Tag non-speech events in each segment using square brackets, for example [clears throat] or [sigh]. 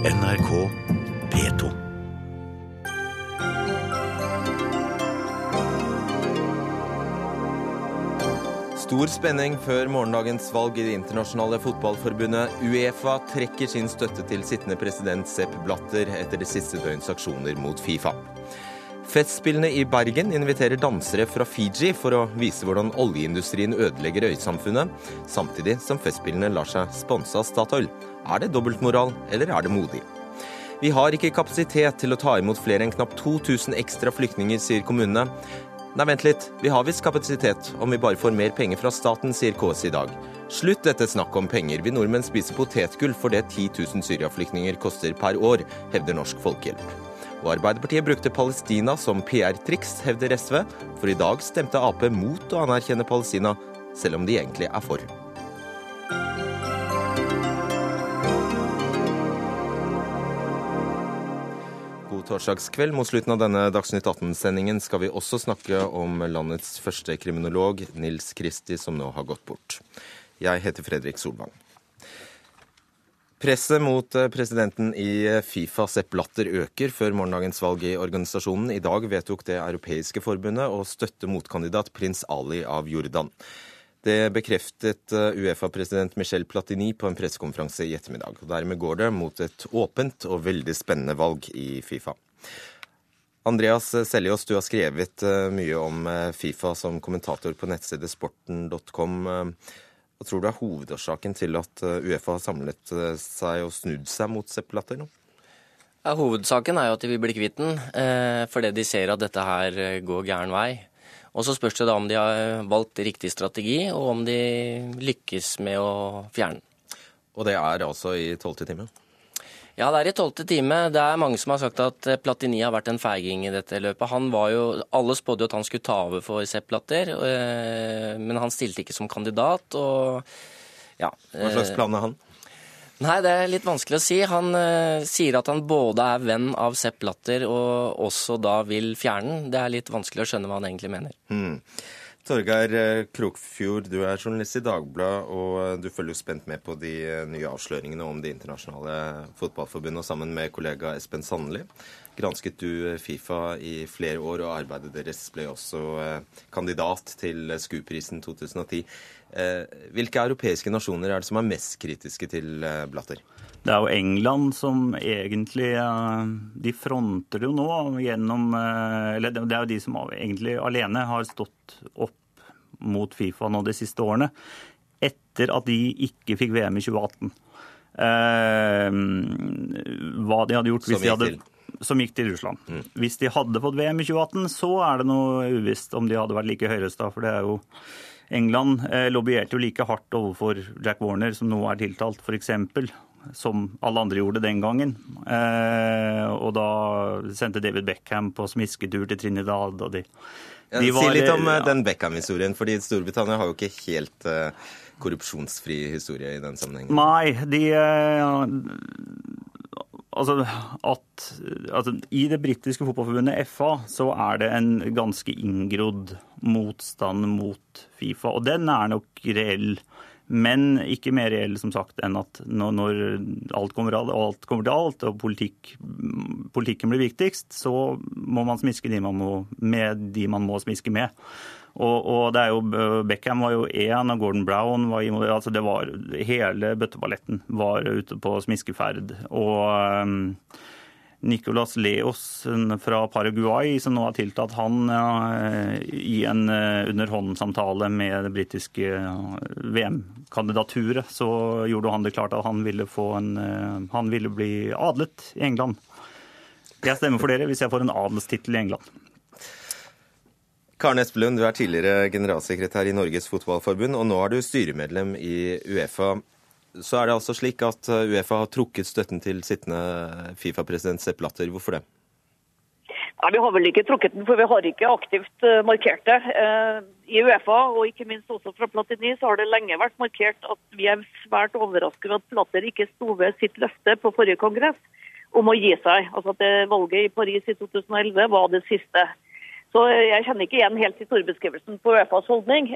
NRK P2. Stor spenning før morgendagens valg i det internasjonale fotballforbundet. Uefa trekker sin støtte til sittende president Sepp Blatter etter det siste døgns aksjoner mot Fifa. Festspillene i Bergen inviterer dansere fra Fiji for å vise hvordan oljeindustrien ødelegger øysamfunnet, samtidig som Festspillene lar seg sponse av Statoil. Er det dobbeltmoral, eller er det modig? Vi har ikke kapasitet til å ta imot flere enn knapt 2000 ekstra flyktninger, sier kommunene. Nei, vent litt, vi har visst kapasitet om vi bare får mer penger fra staten, sier KS i dag. Slutt dette snakket om penger, vi nordmenn spiser potetgull for det 10 000 syriaflyktninger koster per år, hevder Norsk Folkehjelp. Og Arbeiderpartiet brukte Palestina som PR-triks, hevder SV, for i dag stemte Ap mot å anerkjenne Palestina, selv om de egentlig er for. God torsdagskveld. Mot slutten av denne Dagsnytt 18-sendingen skal vi også snakke om landets første kriminolog, Nils Kristi, som nå har gått bort. Jeg heter Fredrik Solvang. Presset mot eh, presidenten i Fifa, Sepp Latter, øker før morgendagens valg i organisasjonen. I dag vedtok det europeiske forbundet å støtte motkandidat prins Ali av Jordan. Det bekreftet eh, Uefa-president Michel Platini på en pressekonferanse i ettermiddag. Dermed går det mot et åpent og veldig spennende valg i Fifa. Andreas Seljås, du har skrevet eh, mye om Fifa som kommentator på nettstedet sporten.com. Hva tror du er hovedårsaken til at Uefa har samlet seg og snudd seg mot Sepp Blatter nå? Ja, hovedsaken er jo at de vil bli kvitt den, eh, fordi de ser at dette her går gæren vei. Og så spørs det da om de har valgt riktig strategi, og om de lykkes med å fjerne den. Og det er altså i tolvte time? Ja, det er i tolvte time. Det er mange som har sagt at Platini har vært en feiging i dette løpet. Han var jo, Alle spådde jo at han skulle ta over for Sepp Blatter, men han stilte ikke som kandidat. og ja. Hva slags plan er han? Nei, det er litt vanskelig å si. Han uh, sier at han både er venn av Sepp Latter og også da vil fjerne den. Det er litt vanskelig å skjønne hva han egentlig mener. Hmm. Torgeir Krokfjord, du er journalist i Dagbladet, og du følger jo spent med på de nye avsløringene om Det internasjonale fotballforbundet, og sammen med kollega Espen Sandli gransket du Fifa i flere år, og arbeidet deres ble også kandidat til SKU-prisen 2010. Hvilke europeiske nasjoner er det som er mest kritiske til Blatter? Det er jo England som egentlig De fronter jo nå gjennom Eller det er jo de som egentlig alene har stått opp mot Fifa nå de siste årene. Etter at de ikke fikk VM i 2018. hva de hadde gjort hvis de hadde som gikk til Russland. Mm. Hvis de hadde fått VM i 2018, så er det noe uvisst om de hadde vært like høyrøsta. For det er jo England eh, lobbyerte jo like hardt overfor Jack Warner, som nå er tiltalt, f.eks., som alle andre gjorde den gangen. Eh, og da sendte David Beckham på smisketur til Trinidad. og de, de var, Si litt om ja. den Beckham-historien, fordi Storbritannia har jo ikke helt uh, korrupsjonsfri historie i den sammenhengen. Nei, de uh, Altså at altså, I det britiske fotballforbundet FA så er det en ganske inngrodd motstand mot Fifa. Og den er nok reell, men ikke mer reell som sagt enn at når, når alt, kommer, alt, kommer, til alt, og politikk, politikken blir viktigst, så må man smiske de man må, med de man må smiske med. Og, og, det er jo, Beckham var jo én, og Gordon Brown var altså det var Hele bøtteballetten var ute på smiskeferd. Og um, Nicolas Leos fra Paraguay, som nå har tiltatt han uh, i en uh, underhåndssamtale med det britiske uh, VM-kandidaturet, så gjorde han det klart at han ville, en, han ville bli adlet i England. Jeg stemmer for dere hvis jeg får en adelstittel i England. Karen Espelund, du er tidligere generalsekretær i Norges Fotballforbund, og nå er du styremedlem i Uefa. Så er det altså slik at Uefa har trukket støtten til sittende Fifa-president Sepp Latter. Hvorfor det? Nei, Vi har vel ikke trukket den, for vi har ikke aktivt markert det. I Uefa, og ikke minst også fra Platini, så har det lenge vært markert at vi er svært overrasket over at Platter ikke sto ved sitt løfte på forrige kongress om å gi seg. Altså at Valget i Paris i 2011 var det siste. Så Jeg kjenner ikke igjen helt historiebeskrivelsen på Uefas holdning.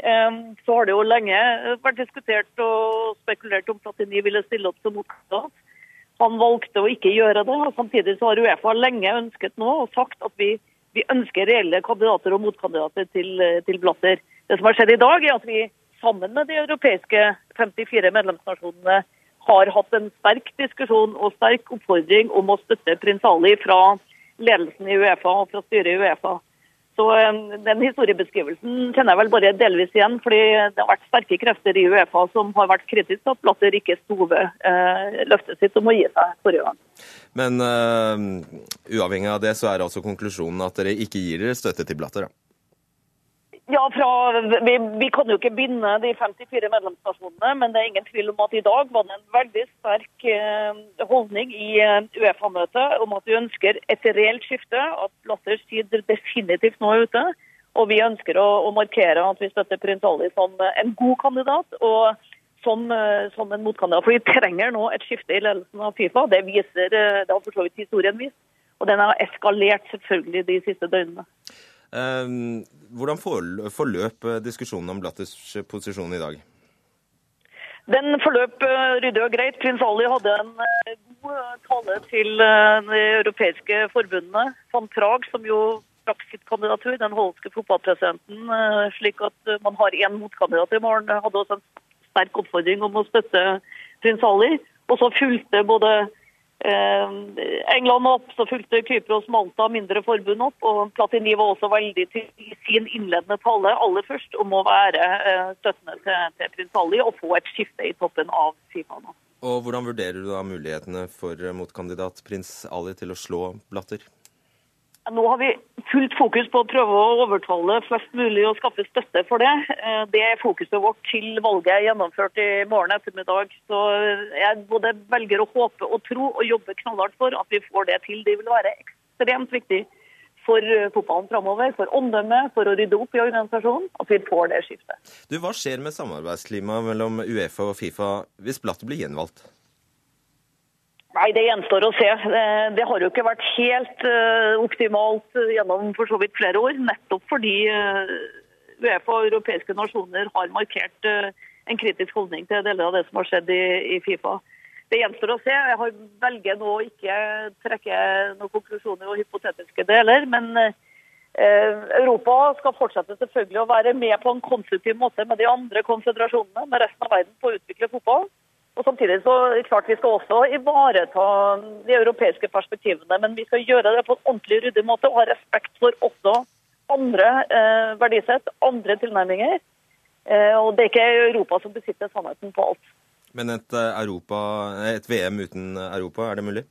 Så har det jo lenge vært diskutert og spekulert om Platini ville stille opp som motkandidat. Han valgte å ikke gjøre det. og Samtidig så har Uefa lenge ønsket nå og sagt at vi, vi ønsker reelle kandidater og motkandidater til, til Blatter. Det som har skjedd i dag, er at vi sammen med de europeiske 54 medlemsnasjonene har hatt en sterk diskusjon og sterk oppfordring om å støtte prins Ali fra ledelsen i Uefa og fra styret i Uefa. Så eh, Den historiebeskrivelsen kjenner jeg vel bare delvis igjen. fordi Det har vært sterke krefter i Uefa som har vært kritiske til at Blatter ikke sto ved eh, løftet sitt om å gi seg forrige gang. Men uh, uavhengig av det, så er altså konklusjonen at dere ikke gir dere støtte til Blatter? da? Ja, fra, vi, vi, kan jo ikke binde de 54 medlemsnasjonene, men det er ingen tvil om at i dag var det en veldig sterk eh, holdning i eh, Uefa-møtet om at vi ønsker et reelt skifte, at Latters tid definitivt nå er ute. Og vi ønsker å, å markere at vi støtter prins Ali som en god kandidat og som, eh, som, en motkandidat. For vi trenger nå et skifte i ledelsen av Fifa. Det viser, det har for så vidt historien vist. Og den har eskalert selvfølgelig de siste døgnene. Ehm, hvordan forløp diskusjonen om Blatters posisjon i dag? Den forløp eh, ryddig og greit. Prins Ali hadde en eh, god eh, tale til de europeiske forbundene. Van Prag, som jo trakk sitt kandidatur, den hollandske fotballpresidenten, slik at man har én motkandidat i morgen, hadde også en sterk oppfordring om å støtte prins Ali. Og så fulgte både Eh, England opp, så fulgte Kypros, Malta, mindre forbund opp. Og Platini var også veldig til i sin innledende tale aller først om å være eh, støttende til, til prins Ali og få et skifte i toppen av Fifa nå. Og Hvordan vurderer du da mulighetene for motkandidat prins Ali til å slå Blatter? Nå har vi fullt fokus på å prøve å overtale flest mulig og skaffe støtte for det. Eh, det er fokuset vårt til valget er gjennomført i morgen ettermiddag. Så jeg både velger å håpe og tro og jobbe knallhardt for at vi får det til. Det vil være ekstremt viktig for fotballen framover, for omdømmet, for å rydde opp i organisasjonen, at vi får det skiftet. Du, Hva skjer med samarbeidsklimaet mellom Uefa og Fifa hvis Blatter blir gjenvalgt? Nei, Det gjenstår å se. Det har jo ikke vært helt uh, optimalt gjennom for så vidt flere år. Nettopp fordi uh, Uefa og europeiske nasjoner har markert en kritisk holdning til deler av det som har skjedd i Fifa. Det gjenstår å se. Jeg har velger nå å ikke trekke noen konklusjoner og hypotetiske deler. Men Europa skal fortsette selvfølgelig å være med på en konstruktiv måte med de andre konsentrasjonene med resten av verden på å utvikle fotball. Og Samtidig så klart vi skal også ivareta de europeiske perspektivene, men vi skal gjøre det på en ordentlig ryddig måte og ha respekt for også andre eh, verdisett, andre tilnærminger. Eh, og Det er ikke Europa som besitter sannheten på alt. Men et, eh, Europa, et VM uten Europa, er det mulig?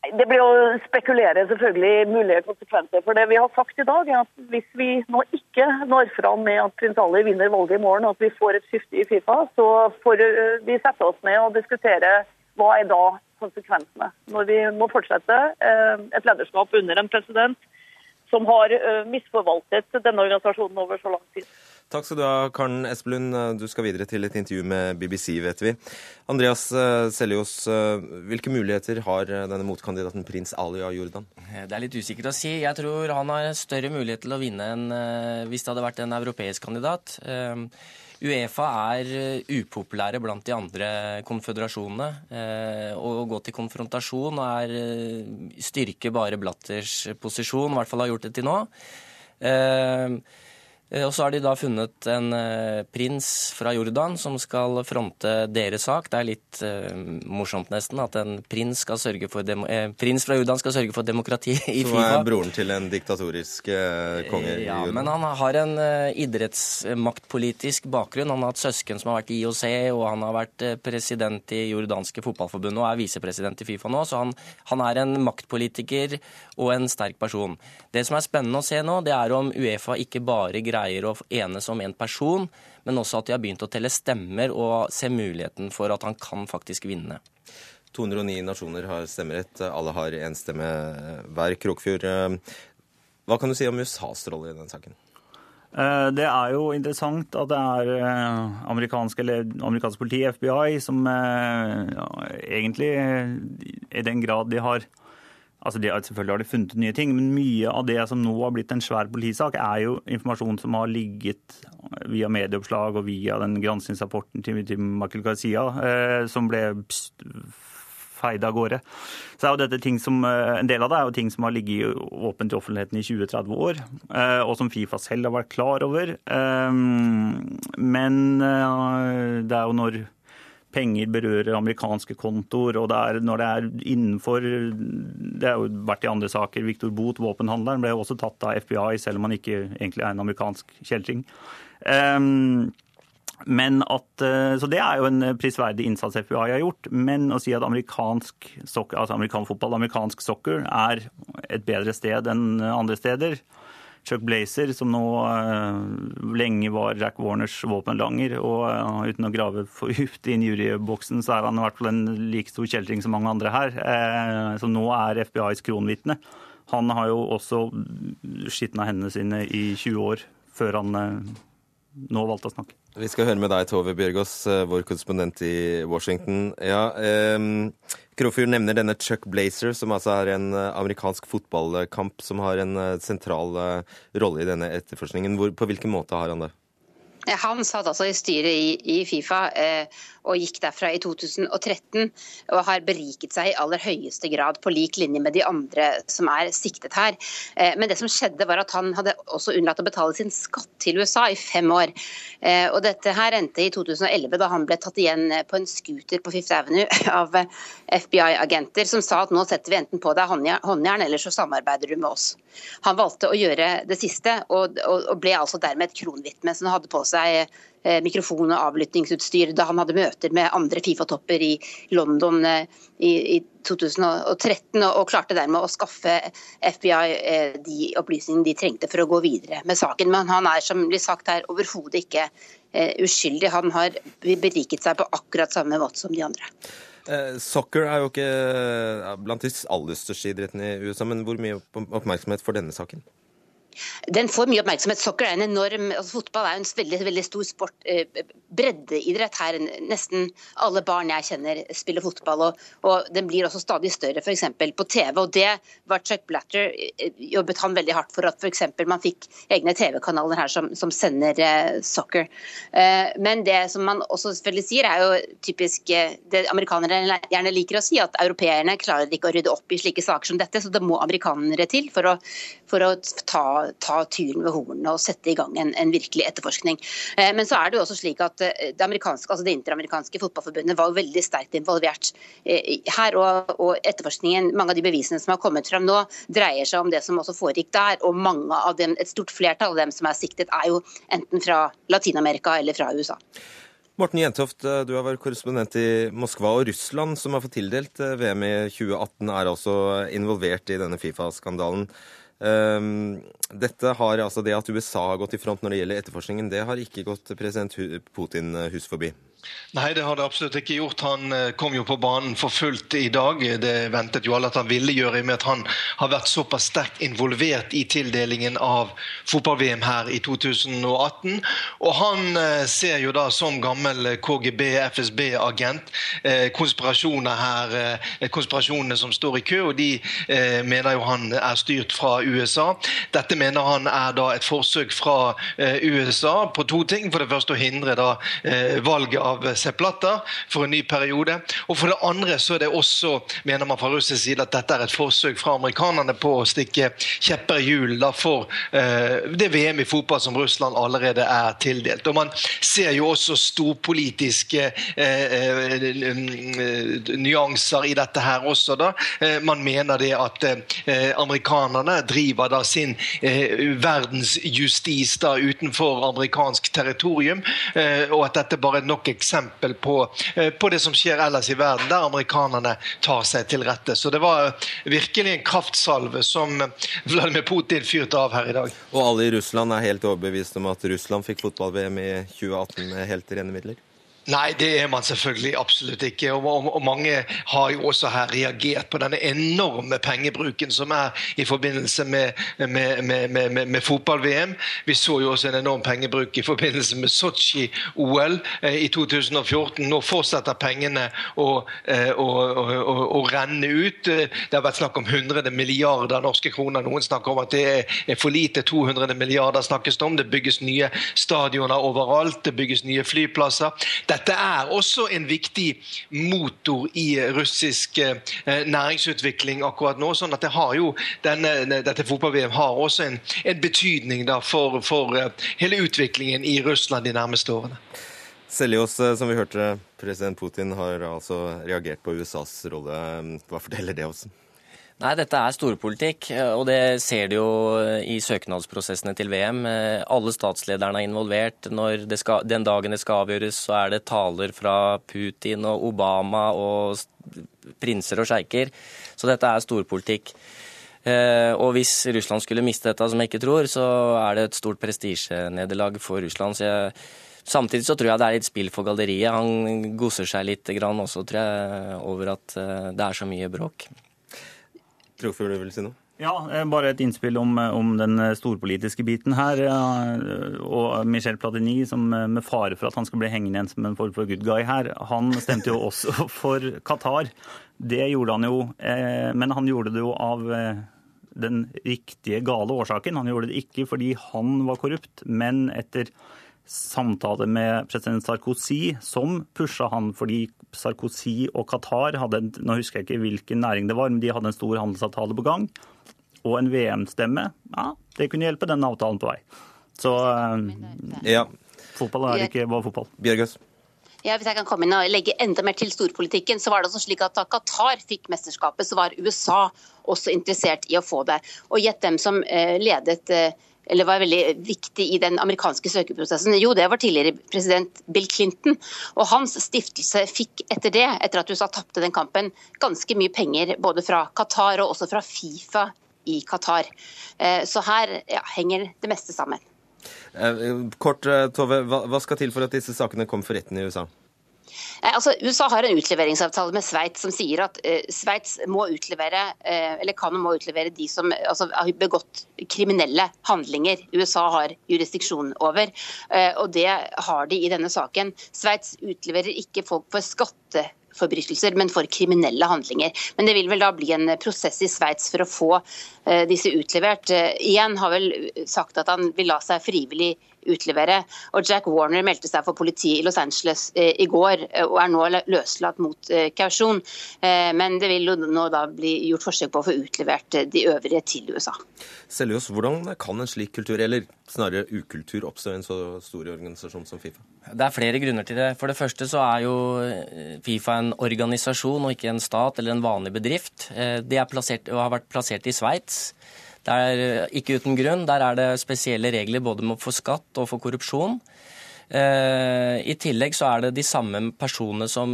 Det blir å spekulere selvfølgelig mulige konsekvenser. For det vi har sagt i dag, er at hvis vi nå ikke når fram med at prins Ali vinner valget i morgen, og at vi får et skifte i Fifa, så får eh, vi sette oss ned og diskutere hva er da konsekvensene. Når vi må fortsette eh, et lederskap under en president som har eh, misforvaltet denne organisasjonen over så lang tid. Takk skal du ha, Karen Espelund. Du skal videre til et intervju med BBC, vet vi. Andreas eh, Seljås, eh, hvilke muligheter har eh, denne motkandidaten prins Ali av Jordan? Det er litt usikkert å si. Jeg tror han har større mulighet til å vinne enn hvis det hadde vært en europeisk kandidat. Uefa er upopulære blant de andre konføderasjonene. Å gå til konfrontasjon er styrke bare Blatters posisjon, i hvert fall har gjort det til nå. Eh, og så har de da funnet en eh, prins fra Jordan som skal fronte deres sak. Det er litt uh, morsomt nesten at en prins, eh, prins, fra Jordan skal sørge for demokrati [laughs] i Fifa. Som er broren til en diktatorisk eh, konge i ja, Men han har en uh, idrettsmaktpolitisk bakgrunn. Han har hatt søsken som har vært i IOC, og han har vært president i jordanske fotballforbundet og er visepresident i Fifa nå. Så han, han er en maktpolitiker og en sterk person. Det som er spennende å se nå, det er om Uefa ikke bare greier greier å enes om en person, men også at de har begynt å telle stemmer og se muligheten for at han kan faktisk vinne. 209 nasjoner har stemmerett. Alle har én stemme hver. Krokfjord, hva kan du si om USAs rolle i den saken? Eh, det er jo interessant at det er eh, amerikansk, amerikansk politi, FBI, som eh, egentlig i den grad de har Altså de, Selvfølgelig har de funnet nye ting, men mye av det som nå har blitt en svær politisak, er jo informasjon som har ligget via medieoppslag og via den granskingsrapporten til, til Michael Garcia, eh, som ble feid av gårde. Så er jo dette ting som, En del av det er jo ting som har ligget åpent i offentligheten i 20-30 år, og som Fifa selv har vært klar over. Men det er jo når penger berører amerikanske kontoer, og det er, når det er innenfor Det har jo vært i andre saker. Victor Boot, våpenhandleren, ble jo også tatt av FBI, selv om han ikke egentlig er en amerikansk kjeltring. Um, men at, eh, så Det er jo en prisverdig innsats FBI har gjort. Men å si at amerikansk, altså amerikansk fotball, amerikansk soccer, er et bedre sted enn andre steder, Chuck Blazer, som nå uh, lenge var Jack Warners våpenlanger. Og uh, uten å grave for dypt i juryboksen, så er han i hvert fall en like stor kjeltring som mange andre her. Uh, som nå er FBIs kronvitne. Han har jo også skitna hendene sine i 20 år før han nå valgte å snakke. Vi skal høre med deg, Tove Bjørgaas, vår korrespondent i Washington. Ja, eh, Krofjord nevner denne Chuck Blazer, som altså er en eh, amerikansk fotballkamp som har en eh, sentral eh, rolle i denne etterforskningen. Hvor, på hvilken måte har han det? Han satt altså i styret i, i Fifa eh, og gikk derfra i 2013 og har beriket seg i aller høyeste grad på lik linje med de andre som er siktet her. Eh, men det som skjedde var at han hadde også unnlatt å betale sin skatt til USA i fem år. Eh, og dette her endte i 2011 da han ble tatt igjen på en scooter på Fifth Avenue [laughs] av FBI-agenter som sa at nå setter vi enten på deg håndjern eller så samarbeider du med oss. Han valgte å gjøre det siste og, og ble altså dermed et kronvitne som hadde på seg Eh, mikrofon og avlyttingsutstyr da han hadde møter med andre Fifa-topper i London eh, i, i 2013, og, klarte dermed å skaffe FBI eh, de opplysningene de trengte for å gå videre med saken. Men han er som blir sagt her, overhodet ikke uskyldig. Han har beriket seg på akkurat samme måte som de andre. Soccer er jo ikke blant de aller største idrettene i USA, men hvor mye oppmerksomhet får denne saken? Den får mye oppmerksomhet. Soccer er en enorm altså Fotball er en veldig, veldig stor sport. Eh, breddeidrett her. Nesten alle barn jeg kjenner spiller fotball, og, og den blir også stadig større, f.eks. på TV. og Det var Chuck Blatter eh, jobbet han veldig hardt for at f.eks. man fikk egne TV-kanaler her som, som sender eh, soccer. Eh, men det som man også selvfølgelig sier, er jo typisk uh, det amerikanere gjerne liker å si, at europeerne klarer ikke å rydde opp i slike saker som dette, så det må amerikanere til for å, for å ta ta tyren ved hornene og sette i gang en, en virkelig etterforskning. Eh, men så er det jo også slik at eh, det, altså det interamerikanske fotballforbundet var veldig sterkt involvert eh, her. Og, og, etterforskningen, mange av de bevisene som har kommet frem nå, dreier seg om det som også foregikk der. Og mange av dem, et stort flertall av dem som er siktet, er jo enten fra Latin-Amerika eller fra USA. Morten Jentoft, du har vært korrespondent i Moskva. og Russland, som har fått tildelt VM i 2018, er altså involvert i denne Fifa-skandalen. Ehm, dette har, altså Det at USA har gått i front når det gjelder etterforskningen, det har ikke gått president Putin hus forbi? Nei, det har det absolutt ikke gjort. Han eh, kom jo på banen for fullt i dag. Det ventet jo alle at han ville gjøre, i og med at han har vært såpass sterkt involvert i tildelingen av fotball-VM her i 2018. Og han eh, ser jo da som gammel eh, konspirasjoner her, konspirasjonene som står i kø, og de mener jo han er styrt fra USA. Dette mener han er da et forsøk fra USA på to ting. For det første å hindre da valget av av Sepp Blatter for en ny periode. Og for det andre så er det også, mener man fra russisk side, at dette er et forsøk fra amerikanerne på å stikke kjepper i hjulene for eh, det VM i fotball som Russland allerede er tildelt. Og Man ser jo også storpolitiske uh, uh, nyanser i dette her også. da. man mener det at amerikanerne driver da sin verdensjustis da utenfor amerikansk territorium, og at dette bare er nok et eksempel på, eh, på, det som skjer ellers i verden, der amerikanerne tar seg til rette. Så det var virkelig en kraftsalve som Vladimir Putin fyrte av her i dag. Og alle i Russland er helt overbevist om at Russland fikk fotball-VM i 2018 med helt rene midler? Nei, det er man selvfølgelig absolutt ikke. Og, og, og, mange har jo også her reagert på denne enorme pengebruken som er i forbindelse med, med, med, med fotball-VM. Vi så jo også en enorm pengebruk i forbindelse med Sotsji-OL eh, i 2014. Nå fortsetter pengene å, eh, å, å, å, renne ut. Det har vært snakk om 100 milliarder norske kroner. Noen snakker om at det er for lite. 200 milliarder snakkes det om. Det bygges nye stadioner overalt. Det bygges nye flyplasser. Dette dette er også en viktig motor i russisk næringsutvikling akkurat nå. sånn at det har jo denne, dette fotball-VM har også en, en betydning for, for hele utviklingen i Russland de nærmeste årene. Seljås, eh, som vi hørte, president Putin har altså reagert på USAs rolle. Hva forteller det oss? Nei, Dette er storpolitikk, eh, og det ser du jo i søknadsprosessene til VM. Eh, alle statslederne er involvert. Skal, den dagen det skal avgjøres, så er det taler fra Putin og Obama og prinser og sjeiker. Så dette er storpolitikk. Og hvis Russland skulle miste dette, som jeg ikke tror, så er det et stort prestisjenederlag for Russland. Så jeg Samtidig så tror jeg det er litt spill for galleriet. Han gosser seg litt også, tror jeg, over at eh, det er så mye bråk. Krokfugl, vil si noe? Ja, eh, bare et innspill om, eh, om, den storpolitiske biten her. Og Michel Platini, som med fare for at han skal bli hengende igjen som en form for good guy her, han stemte jo også [laughs] for Qatar. Det gjorde han jo, men han gjorde det jo av den riktige, gale årsaken. Han gjorde det ikke fordi han var korrupt, men etter samtale med president Sarkozy, som pusha han fordi Sarkozy og Qatar hadde nå husker jeg ikke hvilken næring det var, men de hadde en stor handelsavtale på gang. Og en VM-stemme, ja, det kunne hjelpe den avtalen på vei. Så ja. fotball er ikke bare fotball. Bjørgøs? Ja, hvis jeg kan komme inn og legge enda mer til storpolitikken, så var det også slik at da Qatar fikk mesterskapet, så var USA også interessert i å få det. Og gjett dem som eh, ledet eh, eller var veldig viktig i den amerikanske søkeprosessen? Jo, det var tidligere president Bill Clinton. Og hans stiftelse fikk etter det, etter at USA tapte den kampen, ganske mye penger både fra Qatar og også fra Fifa i Qatar. Eh, så her ja, henger det meste sammen. Eh, kort, eh, Tove, hva skal til for at disse sakene kom for retten i USA? Eh, altså, USA har en utleveringsavtale med Sveits som sier at eh, Sveits må utlevere, eh, eller kan og må utlevere de som altså, har begått kriminelle handlinger USA har jurisdiksjon over. Eh, og det har de i denne saken. Sveits utleverer ikke folk for skatte forbrytelser, men for kriminelle handlinger. Men det vil vel da bli en prosess i Sveits for å få disse utlevert. Igjen har vel sagt at han vil la seg frivillig utlevere. Og Jack Warner meldte seg for politiet i Los Angeles eh, i går eh, og er nå løslatt mot eh, kausjon. Men det vil jo nå da bli gjort forsøk på å få utlevert de øvrige til USA. Seljås, hvordan kan en slik kultur, eller snarere ukultur, oppstå i en så stor organisasjon som Fifa? Det er flere grunner til det. For det første så er jo Fifa en organisasjon og ikke en stat eller en vanlig bedrift. De er plassert, og har vært plassert i Sveits. Det er eh, ikke uten grunn. Der er det spesielle regler både for skatt og for korrupsjon. Eh, I tillegg så er det de samme personene som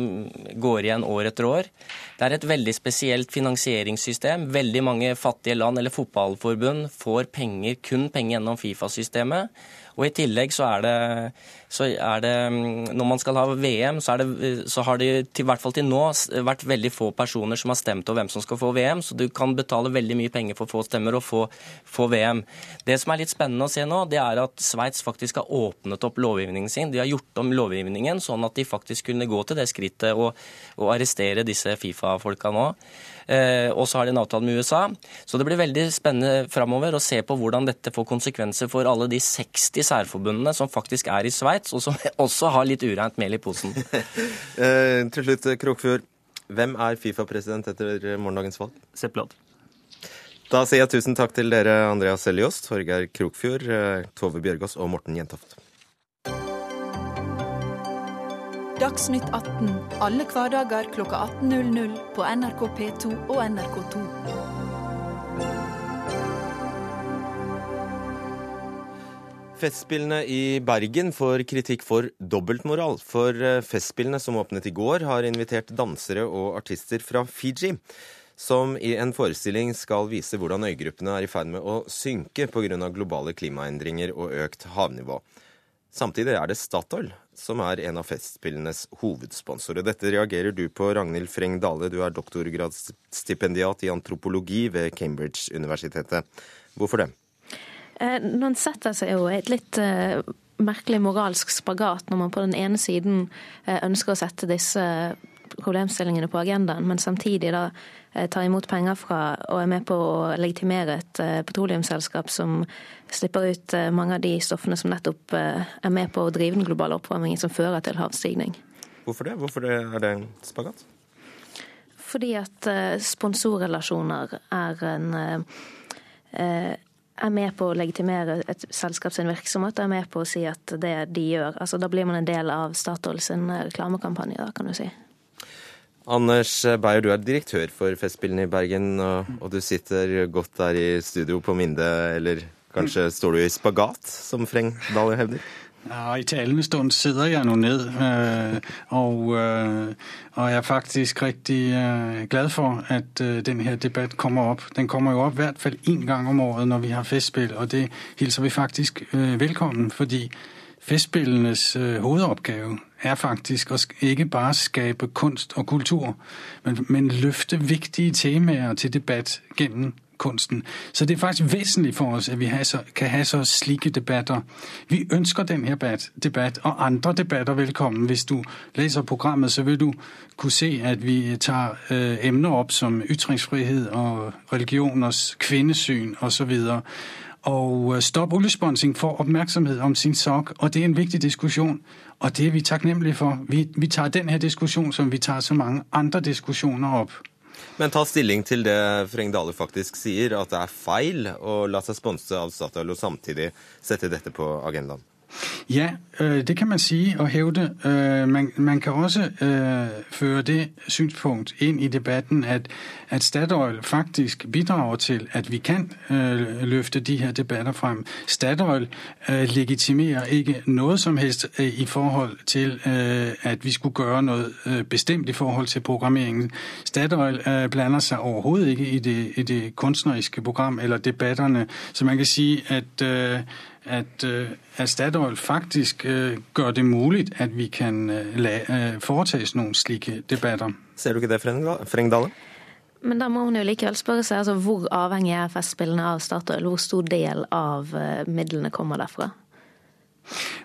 går igjen år etter år. Det er et veldig spesielt finansieringssystem. Veldig mange fattige land eller fotballforbund får penger, kun penger gjennom Fifa-systemet. Og i tillegg så er det, så er det mm, Når man skal ha VM, så, det, så har det til, hvert fall til nå vært veldig få personer som har stemt over hvem som skal få VM, så du kan betale veldig mye penger for få stemmer og få, få VM. Det som er litt spennende å se nå, det er at Sveits faktisk har åpnet opp lovgivningen sin. De har gjort om lovgivningen sånn at de faktisk kunne gå til det skrittet og, og arrestere disse Fifa-folka nå. Eh, og så har de en avtale med USA. Så det blir veldig spennende framover å se på hvordan dette får konsekvenser for alle de 60 særforbundene som faktisk er i Sveits, og som [laughs] også har litt ureint mel i posen. [laughs] Eh, til slutt, Krokfjord. Hvem er Fifa-president etter morgendagens valg? Sepp Da sier jeg tusen takk til dere, Andreas Seljås, Torgeir Krokfjord, eh, Tove Bjørgaas og Morten Jentoft. Dagsnytt 18 alle hverdager klokka 18.00 på NRK P2 og NRK2. Festspillene i Bergen får kritikk for dobbeltmoral. For eh, Festspillene som åpnet i går, har invitert dansere og artister fra Fiji. Som i en forestilling skal vise hvordan øygruppene er i ferd med å synke pga. globale klimaendringer og økt havnivå. Samtidig er det Statoil som er en av Festspillenes hovedsponsorer. Dette reagerer du på, Ragnhild Freng Dale. Du er doktorgradsstipendiat i antropologi ved Cambridge-universitetet. Hvorfor det? Eh, man setter seg jo et litt eh, merkelig moralsk spagat når man på den ene siden eh, ønsker å sette disse problemstillingene på agendaen, men samtidig da tar imot penger fra og er med på å legitimere et petroleumsselskap som slipper ut mange av de stoffene som nettopp er med på å drive den globale oppvarmingen som fører til havstigning. Hvorfor det? Hvorfor det, er det en spagat? Fordi at sponsorrelasjoner er en eh, er med på å legitimere et selskap sin virksomhet, er med på å si at det de gjør altså Da blir man en del av Statoil sin reklamekampanje, da, kan du si. Anders Beyer, du er direktør for Festspillene i Bergen, og, og, du sitter godt der i studio på Minde, eller kanskje står du i spagat, som Freng Dahl hevder? Ja, I talende stund sidder jeg nå ned, øh, og, øh, og er faktisk rigtig øh, glad for, at den her debat kommer opp. Den kommer jo opp i hvert fall én gang om året når vi har festspill, og det hilser vi faktisk velkommen. Fordi festspillenes hovedoppgave er faktisk å ikke bare skape kunst og kultur, men, men løfte viktige temaer til debatt gjennom kunsten. Så det er faktisk vesentlig for oss at vi kan ha så slike debatter. Vi ønsker denne debatt og andre debatter velkommen. Hvis du leser programmet, så vil du kunne se at vi tar eh, emner opp som ytringsfrihet og religioners kvinnesyn osv. Og øh, Stopp oljesponsing får oppmerksomhet om sin sak, og det er en viktig diskusjon. Og det er vi takknemlige for. Vi, vi tar denne diskusjonen som vi tar så mange andre diskusjoner opp. Men ta stilling til det Freng Dale faktisk sier, at det er feil å la seg sponse av Statoil og samtidig sette dette på agendaen. Ja, øh, det kan man sige og hævde. Øh, man, man kan også øh, føre det synspunkt inn i debatten at, at Statoil faktisk bidrager til at vi kan øh, løfte de her debatter frem. Statoil øh, legitimerer ikke noe som helst øh, i forhold til at vi skulle gjøre noe bestemt i forhold til programmeringen. Statoil blander seg overhovedet ikke i det, i det kunstneriske program eller debatterne, Så man kan si at at, øh, at Statoil faktisk øh, gjør det mulig at vi kan øh, foretas noen slike debatter. Ser du ikke det, Frengdale? Men da må man jo likevel spørre seg altså, hvor avhengig er Festspillene av Statoil? Hvor stor del av midlene kommer derfra?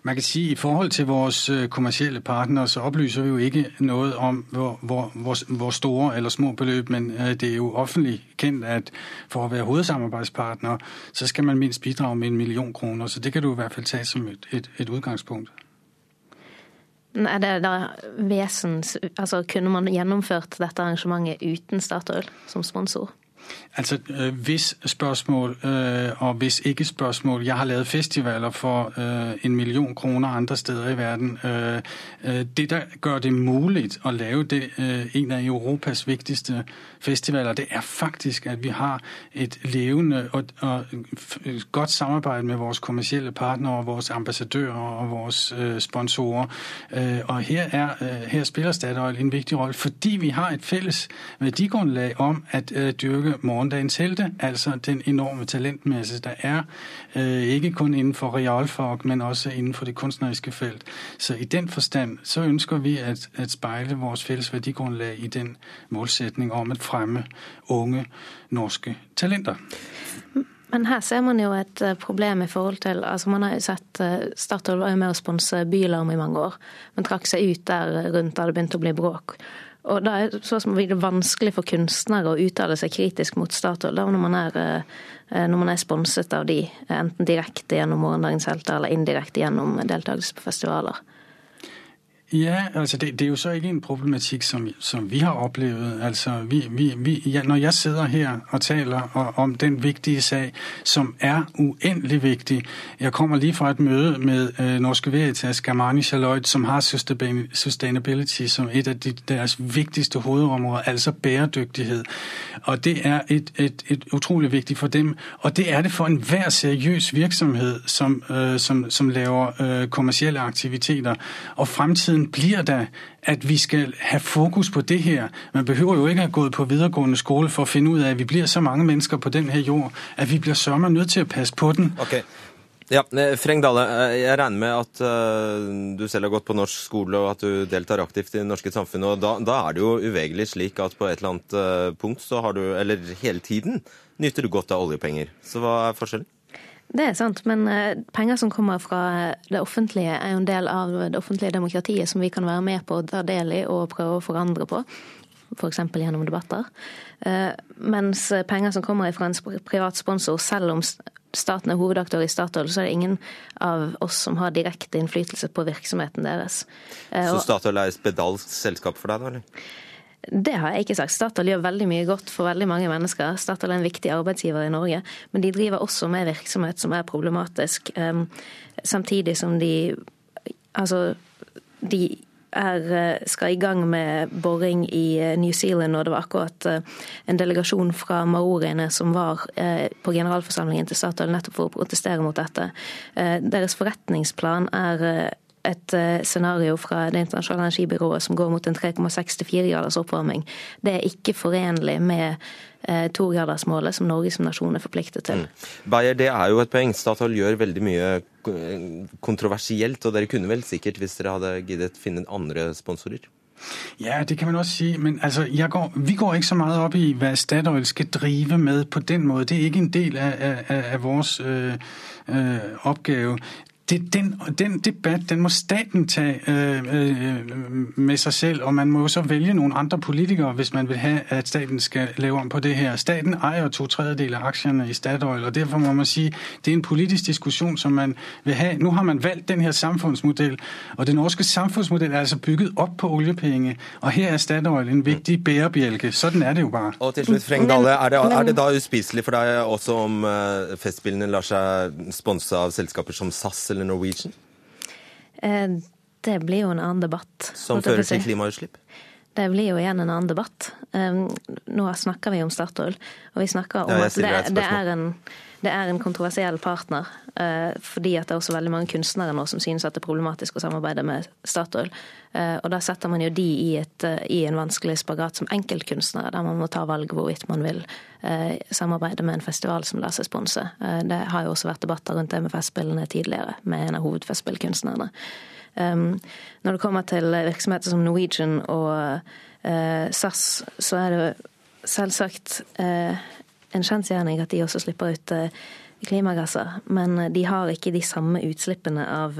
Man kan si I forhold til vores øh, kommersielle partnere, så opplyser vi jo ikke noe om hvor, hvor, hvor, store eller små beløp, men øh, det er jo offentlig kendt, at for å være hovedsamarbeidspartner, så skal man minst bidrage med en million kroner. Så det kan du i hvert fall ta som et, et, et utgangspunkt. Er det da vesens, altså Kunne man gjennomført dette arrangementet uten Statoil som sponsor? Altså, øh, Hvis spørsmål øh, og hvis ikke spørsmål Jeg har lavet festivaler for øh, en million kroner andre steder i verden. Det der gjør det mulig å lave det, en av Europas viktigste festivaler, det er faktisk at vi har et levende og, og godt samarbeid med vores kommersielle partnere, vores ambassadører og vores sponsorer. Og her, er, her spiller Statoil en viktig rolle fordi vi har et felles verdigrunnlag om at dyrke morgendagens helte, altså den enorme talentmasse der er, øh, ikke kun innenfor realfag, men også innenfor det kunstneriske felt. Så i den forstand så ønsker vi at, at speile vores felles verdigrunnlag i den målsetning om at fremme unge norske talenter. Men her ser man jo et øh, problem i forhold til altså Man har jo sett øh, Statoil var jo med å sponse Bylarm i mange år, men trakk seg ut der rundt da det begynte å bli bråk. Og da er så som det vanskelig for kunstnere å uttale seg kritisk mot Statoil når eh, når man er sponset av de, enten direkte gjennom Morgendagens helter eller indirekte gjennom deltakelse på festivaler. Ja, altså det, det, er jo så ikke en problematikk som, som vi har opplevd. Altså vi, vi, vi, ja, når jeg sitter her og taler om den viktige sag, som er uendelig viktig Jeg kommer lige fra et møte med øh, Norske Veritas Germani Charlotte, som har sustainability som et av de, deres viktigste hovedområder, altså bæredygtighet. Og det er et, et, et utrolig viktig for dem. Og det er det for enhver seriøs virksomhet som, øh, som, som laver øh, kommersielle aktiviteter. Og fremtiden fremtiden blir da at vi skal ha fokus på det her. Man behøver jo ikke ha gått på videregående skole for å finne ut av at vi blir så mange mennesker på denne jord at vi blir sørme nødt til å passe på den. Okay. Ja, eh, Freng Dale, eh, jeg regner med at uh, du selv har gått på norsk skole og at du deltar aktivt i det norske samfunnet. og da, da, er det jo uvegelig slik at på et eller annet punkt så har du, eller hele tiden, nyter du godt av oljepenger. Så hva er forskjellen? Det er sant, men eh, penger som kommer fra det offentlige er jo en del av det offentlige demokratiet som vi kan være med på å ta del i og prøve å forandre på. F.eks. For gjennom debatter. Eh, mens penger som kommer fra en privat sponsor, selv om staten er hovedaktør i Statoil, så er det ingen av oss som har direkte innflytelse på virksomheten deres. Så Statoil er et spedalsk selskap for deg, da? eller? Det har jeg ikke sagt. Statoil gjør veldig mye godt for veldig mange mennesker. Statoil er en viktig arbeidsgiver i Norge, men de driver også med virksomhet som er problematisk. Samtidig som de Altså, de er, skal i gang med boring i New Zealand, og det var akkurat en delegasjon fra maoriene som var på generalforsamlingen til Statoil nettopp for å protestere mot dette. Deres forretningsplan er et scenario fra Det internasjonale energibyrået som går mot en 3,64 graders oppvarming. Det er ikke forenlig med togradersmålet som Norge som nasjon er forpliktet til. Mm. Beyer, det er jo et poeng. Statoil gjør veldig mye kontroversielt, og dere kunne vel sikkert, hvis dere hadde giddet, finne andre sponsorer? Ja, det kan man også si. Men altså, går, vi går ikke så meget opp i hva Statoil skal drive med på den måten. Det er ikke en del av, av, av vår øh, øh, oppgave det, den, den, debat den må staten ta øh, øh, med seg selv, og man må jo så velge noen andre politikere hvis man vil ha at staten skal lave om på det her. Staten eier to tredjedel av aktierne i Statoil, og derfor må man si det er en politisk diskusjon som man vil ha. Nå har man valgt den her samfunnsmodell, og den norske samfundsmodel er altså bygget opp på oljepenge, og her er Statoil en viktig bærebjelke. Sådan er det jo bare. Og til slutt, Freng Dale, er det, er det da uspiselig for deg også om festbilene Festspillene lar seg sponse av selskaper som SAS eller Norwegian? Det blir jo en annen debatt. Som fører til klimautslipp? Det blir jo igjen en annen debatt. Nå snakker vi om Statoil, og vi snakker om ja, at det, det, er en, det, er en, kontroversiell partner. Fordi at det er også veldig mange kunstnere nå som synes at det er problematisk å samarbeide med Statoil. Og da setter man jo de i, et, i en vanskelig spagat som enkeltkunstnere, der man må ta valg hvorvidt man vil samarbeide med en festival som lar seg sponse. Det har jo også vært debatter rundt det med Festspillene tidligere, med en av hovedfestspillkunstnerne. Um, når det kommer til virksomheter som Norwegian og SAS, så er det selvsagt en kjensgjerning at de også slipper ut uh, klimagasser. Men de har ikke de samme utslippene av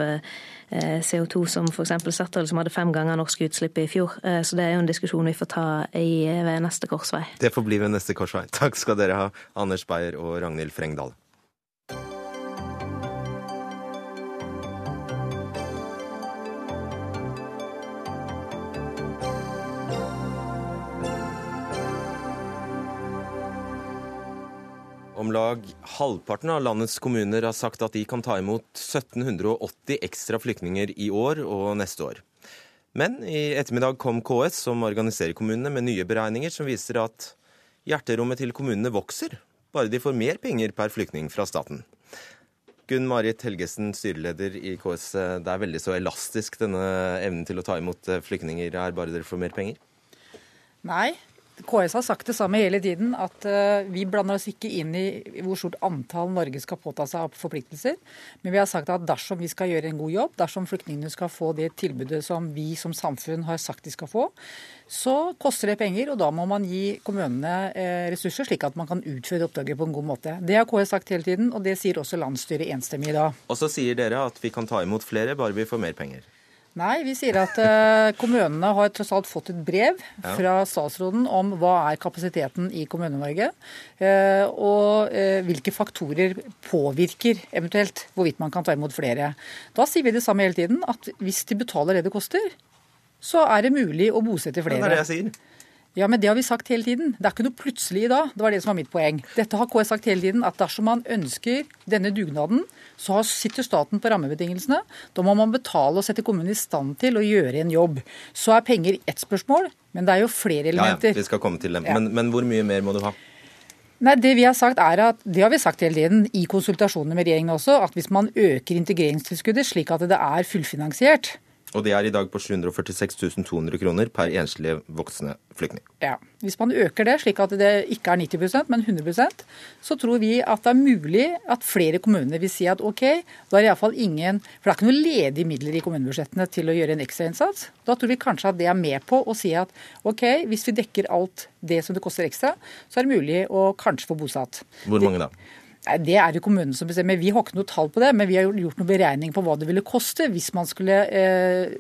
CO2 som f.eks. Statoil, som hadde fem ganger norske utslipp i fjor. Så det er jo en diskusjon vi får ta i, ved neste korsvei. Det får bli ved neste korsvei. Takk skal dere ha, Anders Beyer og Ragnhild Frengdal. Om lag halvparten av landets kommuner har sagt at de kan ta imot 1780 ekstra flyktninger i år og neste år. Men i ettermiddag kom KS, som organiserer kommunene, med nye beregninger som viser at hjerterommet til kommunene vokser, bare de får mer penger per flyktning fra staten. Gunn Marit Helgesen, styreleder i KS. Det er veldig så elastisk, denne evnen til å ta imot flyktninger, er bare dere får mer penger? Nei, KS har sagt det samme hele tiden, at uh, vi blander oss ikke inn i hvor stort antall Norge skal påta seg av forpliktelser. Men vi har sagt at dersom vi skal gjøre en god jobb, dersom flyktningene skal få det tilbudet som vi som samfunn har sagt de skal få, så koster det penger. Og da må man gi kommunene uh, ressurser, slik at man kan utføre oppdraget på en god måte. Det har KS sagt hele tiden, og det sier også landsstyret enstemmig i dag. Og så sier dere at vi kan ta imot flere, bare vi får mer penger. Nei, vi sier at uh, kommunene har tross alt fått et brev ja. fra statsråden om hva er kapasiteten i Kommune-Norge, uh, og uh, hvilke faktorer påvirker eventuelt hvorvidt man kan ta imot flere. Da sier vi det samme hele tiden, at hvis de betaler det det koster, så er det mulig å bosette flere. Det er det jeg sier. Ja, men det har vi sagt hele tiden. Det er ikke noe plutselig i dag. Det var det som var mitt poeng. Dette har KS sagt hele tiden, at dersom man ønsker denne dugnaden, så sitter staten på rammebetingelsene. Da må man betale og sette kommunen i stand til å gjøre en jobb. Så er penger ett spørsmål, men det er jo flere elementer. Ja, ja, vi skal komme til dem. Ja. Men, men hvor mye mer må du ha? Nei, Det vi har sagt er at, det har vi sagt hele tiden i konsultasjonene med regjeringen også, at hvis man øker integreringstilskuddet slik at det er fullfinansiert, og det er i dag på 746 200 kroner per enslige voksne flyktning. Ja. Hvis man øker det slik at det ikke er 90% men 100% så tror vi at det er mulig at flere kommuner vil si at OK, da er det iallfall ingen For det er ikke noe ledige midler i kommunebudsjettene til å gjøre en ekstrainnsats. Da tror vi kanskje at det er med på å si at OK, hvis vi dekker alt det som det koster ekstra, så er det mulig å kanskje få bosatt. Hvor mange da? Nei, Det er det kommunen som bestemmer. Vi har ikke noe tall på det, men vi har gjort noen beregning på hva det ville koste hvis man skulle eh,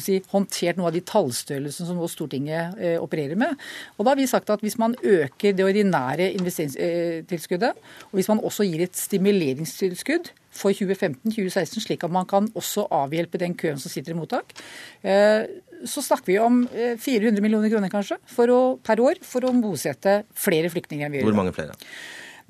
si, håndtert noe av de tallstørrelsene som nå Stortinget eh, opererer med. Og da har vi sagt at Hvis man øker det ordinære investeringstilskuddet, og hvis man også gir et stimuleringstilskudd for 2015-2016, slik at man kan også avhjelpe den køen som sitter i mottak, eh, så snakker vi om 400 eh, millioner kroner kanskje å, per år for å bosette flere flyktninger enn vi gjør. Hvor mange flere?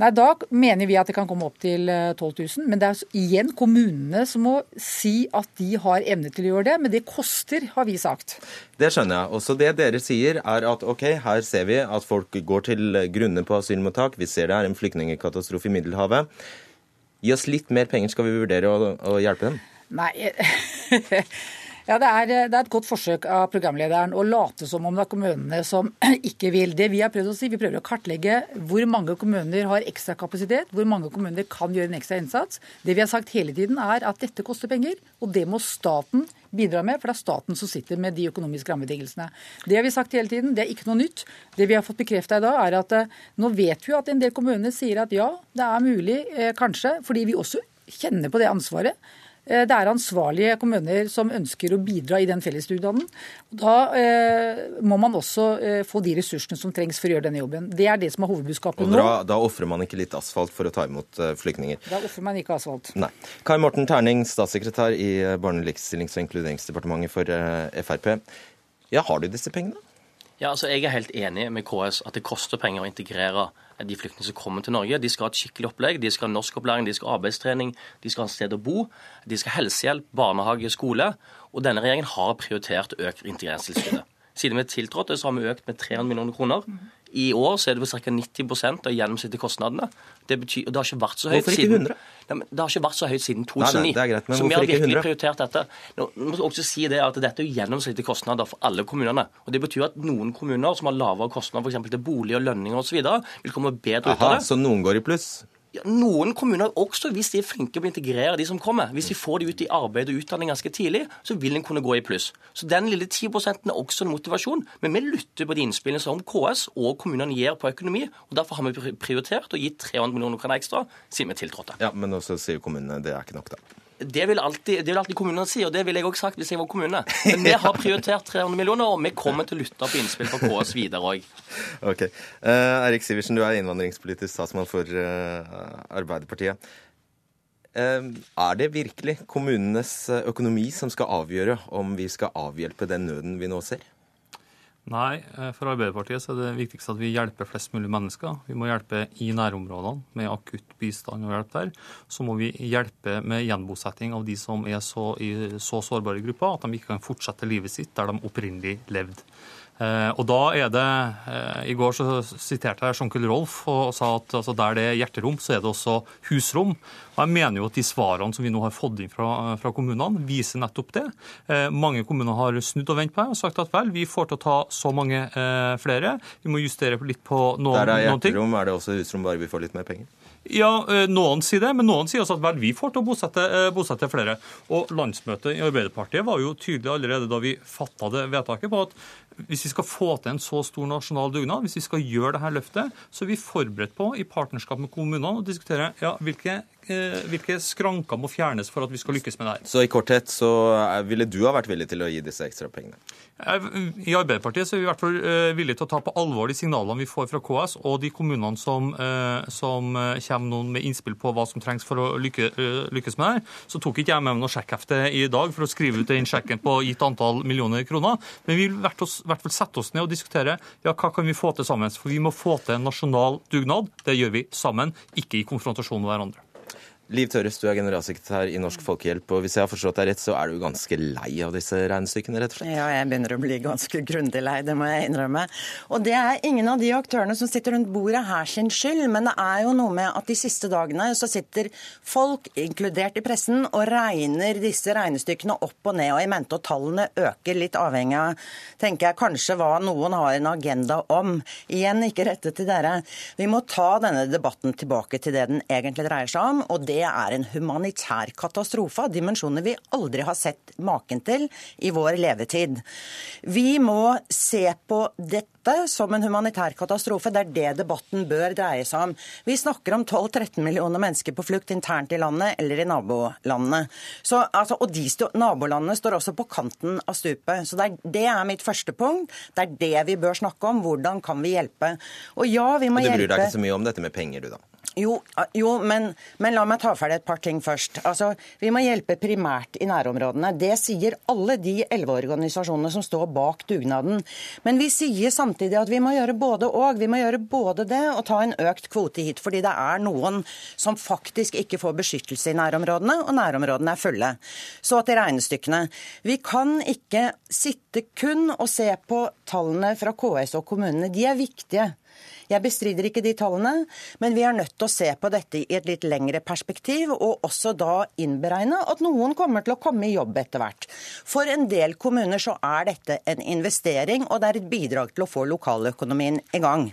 Nei, Da mener vi at det kan komme opp til 12 eh, 000. Men det er igjen kommunene som må si at de har evne til å gjøre det. Men det koster, har vi sagt. Det skjønner jeg. Også det dere sier er at ok, her ser vi at folk går til grunne på asylmottak. Vi ser det er en flyktningkatastrofe i Middelhavet. Gi oss litt mer penger, skal vi vurdere å, å hjelpe dem? Nei, [laughs] Ja, det er, det er, et godt forsøk av programlederen å late som om det er kommunene som [clears throat] ikke vil. Det Vi har prøvd å si, vi prøver å kartlegge hvor mange kommuner har ekstra kapasitet, hvor mange kommuner kan gjøre en ekstra innsats. Det vi har sagt hele tiden er at dette koster penger, og det må staten bidra med, for det er staten som sitter med de økonomiske rammebetingelsene. Det har vi sagt hele tiden, det er ikke noe nytt. Det vi har fått bekrefta i dag, er at eh, nå vet vi at en del kommuner sier at ja, det er mulig, eh, kanskje, fordi vi også kjenner på det ansvaret. Eh, det er ansvarlige kommuner som ønsker å bidra i den fellesdugnaden. Da eh, må man også eh, få de ressursene som trengs for å gjøre denne jobben. Det er det som er hovedbudskapet nå. Da, da ofrer man ikke litt asfalt for å ta imot flyktninger? Da ofrer man ikke asfalt. Nei. Kai Morten Terning, statssekretær i Barne-, likestillings- og inkluderingsdepartementet for Frp. Ja, har du disse pengene? Ja, altså Jeg er helt enig med KS at det koster penger å integrere de flyktningene som kommer til Norge. De skal ha et skikkelig opplegg, de skal ha norskopplæring, de skal ha arbeidstrening, de skal ha et sted å bo, de skal ha helsehjelp, barnehage, skole. Og denne regjeringen har prioritert økt integreringstilskuddet. Siden vi tiltrådte, så har vi økt med 300 millioner kroner. I år så er det ca. 90% av gjennomsnittlige kostnadene. Det, betyr, det har ikke vært så høyt Hvorfor ikke 100? Siden, det har ikke vært så høyt siden 2009. Nei, nei, det er greit, men så vi har virkelig prioritert dette. Nå må også si det at Dette er gjennomsnittlige kostnader for alle kommunene. Og Det betyr at noen kommuner som har lavere kostnader f.eks. til bolig og lønninger osv., vil komme bedre Aha, ut av det. Så noen går i pluss? Noen kommuner, også hvis de er flinke på å integrere de som kommer, hvis de får de ut i arbeid og utdanning ganske tidlig, så vil en kunne gå i pluss. Så den lille 10 er også en motivasjon. Men vi lytter på de innspillene som KS og kommunene gir på økonomi. og Derfor har vi prioritert å gi 300 millioner kroner ekstra siden vi tiltrådte. Ja, Men også sier kommunene det er ikke nok, da. Det vil, alltid, det vil alltid kommunene si, og det ville jeg òg sagt hvis jeg var kommune. [laughs] Men vi har prioritert 300 millioner, og vi kommer til å lytte på innspill fra KS videre òg. [laughs] Okay. Uh, Erik Sivertsen, du er innvandringspolitisk statsmann for uh, Arbeiderpartiet. Uh, er det virkelig kommunenes økonomi som skal avgjøre om vi skal avhjelpe den nøden vi nå ser? Nei, eh, for Arbeiderpartiet så er det viktigste at vi hjelper flest mulig mennesker. Vi må hjelpe i nærområdene med akutt bistand og hjelp der. Så må vi hjelpe med gjenbosetting av de som er så, i så sårbare grupper at de ikke kan fortsette livet sitt der de opprinnelig levde. Eh, og da er det eh, I går så siterte jeg Jean-Claude Rolf og sa at altså, der det er hjerterom, så er det også husrom. Og Jeg mener jo at de svarene som vi nå har fått inn fra, fra kommunene, viser nettopp det. Eh, mange kommuner har snudd og vendt på det og sagt at vel, vi får til å ta så mange eh, flere. Vi må justere litt på noen, der det er hjerterom, er det også husrom, bare vi får litt mer penger? Ja, Noen sier det, men noen sier også at vel, vi får til å bosette, bosette, flere. Og Landsmøtet i Arbeiderpartiet var jo tydelig allerede da vi fatta det vedtaket på at hvis vi skal få til en så stor nasjonal dugnad, hvis vi skal gjøre dette løftet, så er vi forberedt på i partnerskap med kommunene å diskutere ja, hvilke Eh, hvilke skranker må fjernes for at vi skal lykkes med det her. Så i korthet så ville du ha vært villig til å gi disse ekstra pengene? I Arbeiderpartiet så er vi i hvert fall eh, villige til å ta på alvor de signalene vi får fra KS og de kommunene som, eh, som kommer noen med innspill på hva som trengs for å lykke, lykkes med det her. Så tok ikke jeg med meg noe sjekkhefte i dag for å skrive ut den sjekken på gitt antall millioner kroner. Men vi vil i hvert fall sette oss ned og diskutere ja, hva kan vi få til sammen. For vi må få til en nasjonal dugnad. Det gjør vi sammen, ikke i konfrontasjon med hverandre. Liv Tørres, du er generalsekretær i Norsk Folkehjelp. og Hvis jeg har forstått deg rett, så er du ganske lei av disse regnestykkene, rett og slett? Ja, jeg begynner å bli ganske grundig lei, det må jeg innrømme. Og det er ingen av de aktørene som sitter rundt bordet her sin skyld, men det er jo noe med at de siste dagene så sitter folk, inkludert i pressen, og regner disse regnestykkene opp og ned. Og i mente og tallene øker, litt avhengig av, tenker jeg, kanskje hva noen har en agenda om. Igjen ikke rettet til dere. Vi må ta denne debatten tilbake til det den egentlig dreier seg om. og det det er en humanitær katastrofe av dimensjoner vi aldri har sett maken til i vår levetid. Vi må se på dette som en humanitær katastrofe. Det er det debatten bør dreie seg om. Vi snakker om 12-13 millioner mennesker på flukt internt i landet eller i nabolandene. Så, altså, og de stå, nabolandene står også på kanten av stupet. Så det er, det er, mitt første punkt. Det er det vi bør snakke om. Hvordan kan vi hjelpe? Og ja, vi må hjelpe Du bryr deg ikke så mye om dette med penger, du da? Jo, jo men, men, la meg ta ferdig et par ting først. Altså, Vi må hjelpe primært i nærområdene. Det sier alle de elleve organisasjonene som står bak dugnaden. Men vi sier samtidig at vi må gjøre både og. Vi må gjøre både det og ta en økt kvote hit. Fordi det er noen som faktisk ikke får beskyttelse i nærområdene, og nærområdene er fulle. Så til regnestykkene. Vi kan ikke sitte kun og se på tallene fra KS og kommunene. De er viktige. Jeg bestrider ikke de tallene, men vi er nødt til å se på dette i et litt lengre perspektiv, og også da innberegne at noen kommer til å komme i jobb etter hvert. For en del kommuner så er dette en investering, og det er et bidrag til å få lokaløkonomien i gang.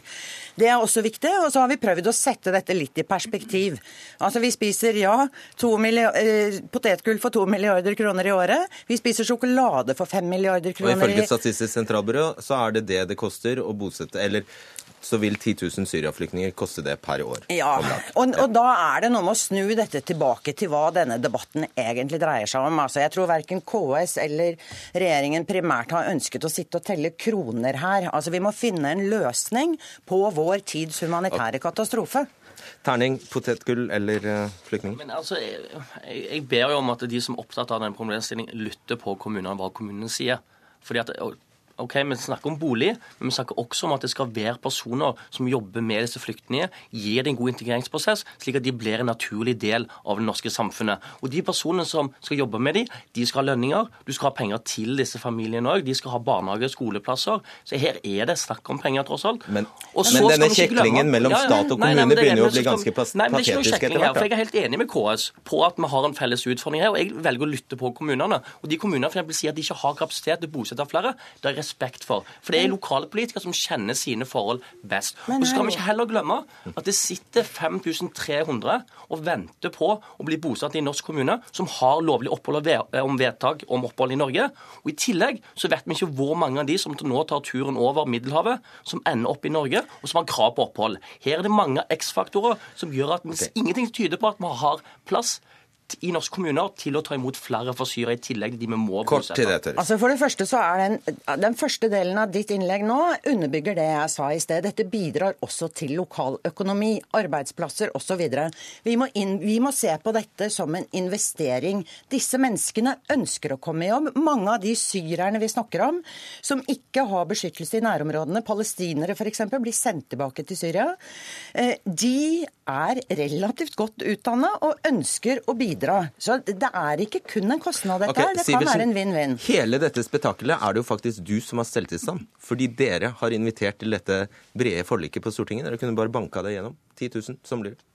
Det er også viktig, og så har vi prøvd å sette dette litt i perspektiv. Altså Vi spiser ja, eh, potetgull for to milliarder kroner i året. Vi spiser sjokolade for fem milliarder kroner. Og Ifølge Statistisk sentralbyrå så er det det det koster å bosette, eller så vil 10 000 syriaflyktninger koste det per år. Ja, og, og, da er det noe med å snu dette tilbake til hva denne debatten egentlig dreier seg om. Altså, jeg tror verken KS eller regjeringen primært har ønsket å sitte og telle kroner her. Altså, Vi må finne en løsning på vår tids humanitære katastrofe. Terning, potetgull eller flyktning? Men altså, jeg, jeg, ber jo om at de som er opptatt av denne problemstillingen, lytter på kommunene, hva kommunene sier. Fordi at ok, Vi snakker om bolig, men vi snakker også om at det skal være personer som jobber med disse flyktningene, gir det en god integreringsprosess, slik at de blir en naturlig del av det norske samfunnet. Og De personene som skal jobbe med dem, de skal ha lønninger, du skal ha penger til disse familiene òg, de skal ha barnehage, og skoleplasser. Så her er det snakk om penger, tross alt. Men, men denne kjeklingen mellom stat og kommune begynner jo å bli ganske patetisk etter hvert. for Jeg er helt enig med KS på at vi har en felles utfordring her, og jeg velger å lytte på kommunene. Og de kommunene for eksempel, sier at de ikke har kapasitet til å bosette flere. Det er respekt for. For det er lokale politikere som kjenner sine forhold best. Og så skal vi ikke heller glemme at det sitter 5300 og venter på å bli bosatt i en norsk kommune, som har lovlig opphold om vedtak om opphold i Norge. Og I tillegg så vet vi ikke hvor mange av de som nå tar turen over Middelhavet, som ender opp i Norge, og som har krav på opphold. Her er det mange X-faktorer som gjør at okay. ingenting tyder på at vi har plass i norske kommuner til å ta imot flere fra Syria, i tillegg til de vi må Kort bosette. Til det, altså for det første så er den, den første delen av ditt innlegg nå underbygger det jeg sa i sted. Dette bidrar også til lokaløkonomi, arbeidsplasser osv. Vi, må vi må se på dette som en investering. Disse menneskene ønsker å komme i jobb. Mange av de syrerne vi snakker om, som ikke har beskyttelse i nærområdene, palestinere f.eks., blir sendt tilbake til Syria. Eh, de er relativt godt utdanna og ønsker å bidra bidra. Så det er ikke kun en kostnad, dette okay, Det kan være en vinn-vinn. Hele dette spetakkelet er det jo faktisk du som har stelt i stand. Fordi dere har invitert til dette brede forliket på Stortinget. Dere kunne bare banka det gjennom. 10 000, som blir det.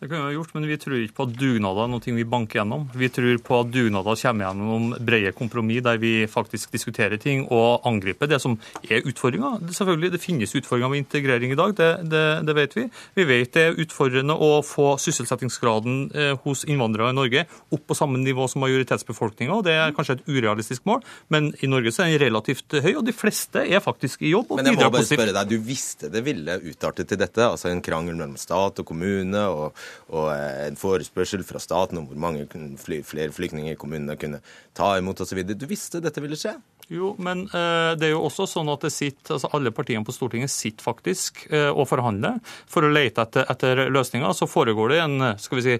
Det kunne vi ha gjort, men vi tror ikke på at dugnader er noe vi banker gjennom. Vi tror på at dugnader kommer gjennom brede kompromiss der vi faktisk diskuterer ting og angriper det som er utfordringa. Selvfølgelig, det finnes utfordringer med integrering i dag, det, det, det, vet vi. Vi vet det er utfordrende å få sysselsettingsgraden eh, hos innvandrere i Norge opp på samme nivå som majoritetsbefolkninga. Det er kanskje et urealistisk mål, men i Norge så er den relativt høy, og de fleste er faktisk i jobb. og Men jeg må bare spørre deg, du visste det ville utarte til dette? Altså en krangel mellom stat og kommune? og og eh, en forespørsel fra staten om hvor mange flere flyktninger kommunene kunne ta imot osv. Du visste dette ville skje? Jo, men uh, det er jo også sånn at sitter, altså alle partiene på Stortinget sitter faktisk uh, og forhandler for å lete etter, etter, løsninger. Så foregår det en skal vi si,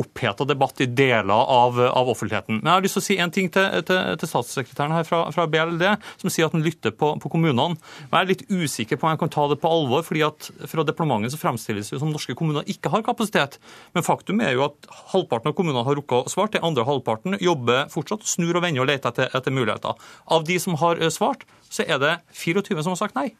oppheta debatt i deler av, av, offentligheten. Men jeg har lyst til å si en ting til, til, til statssekretæren her fra, fra, BLD, som sier at han lytter på, på, kommunene. Men jeg er litt usikker på om jeg kan ta det på alvor, fordi at fra departementet så fremstilles det som norske kommuner ikke har kapasitet. Men faktum er jo at halvparten av kommunene har rukket å svare, den andre halvparten jobber fortsatt, snur og vender og leter etter, etter muligheter. Av de som har eh, svart, så er det 24 som har sagt nei.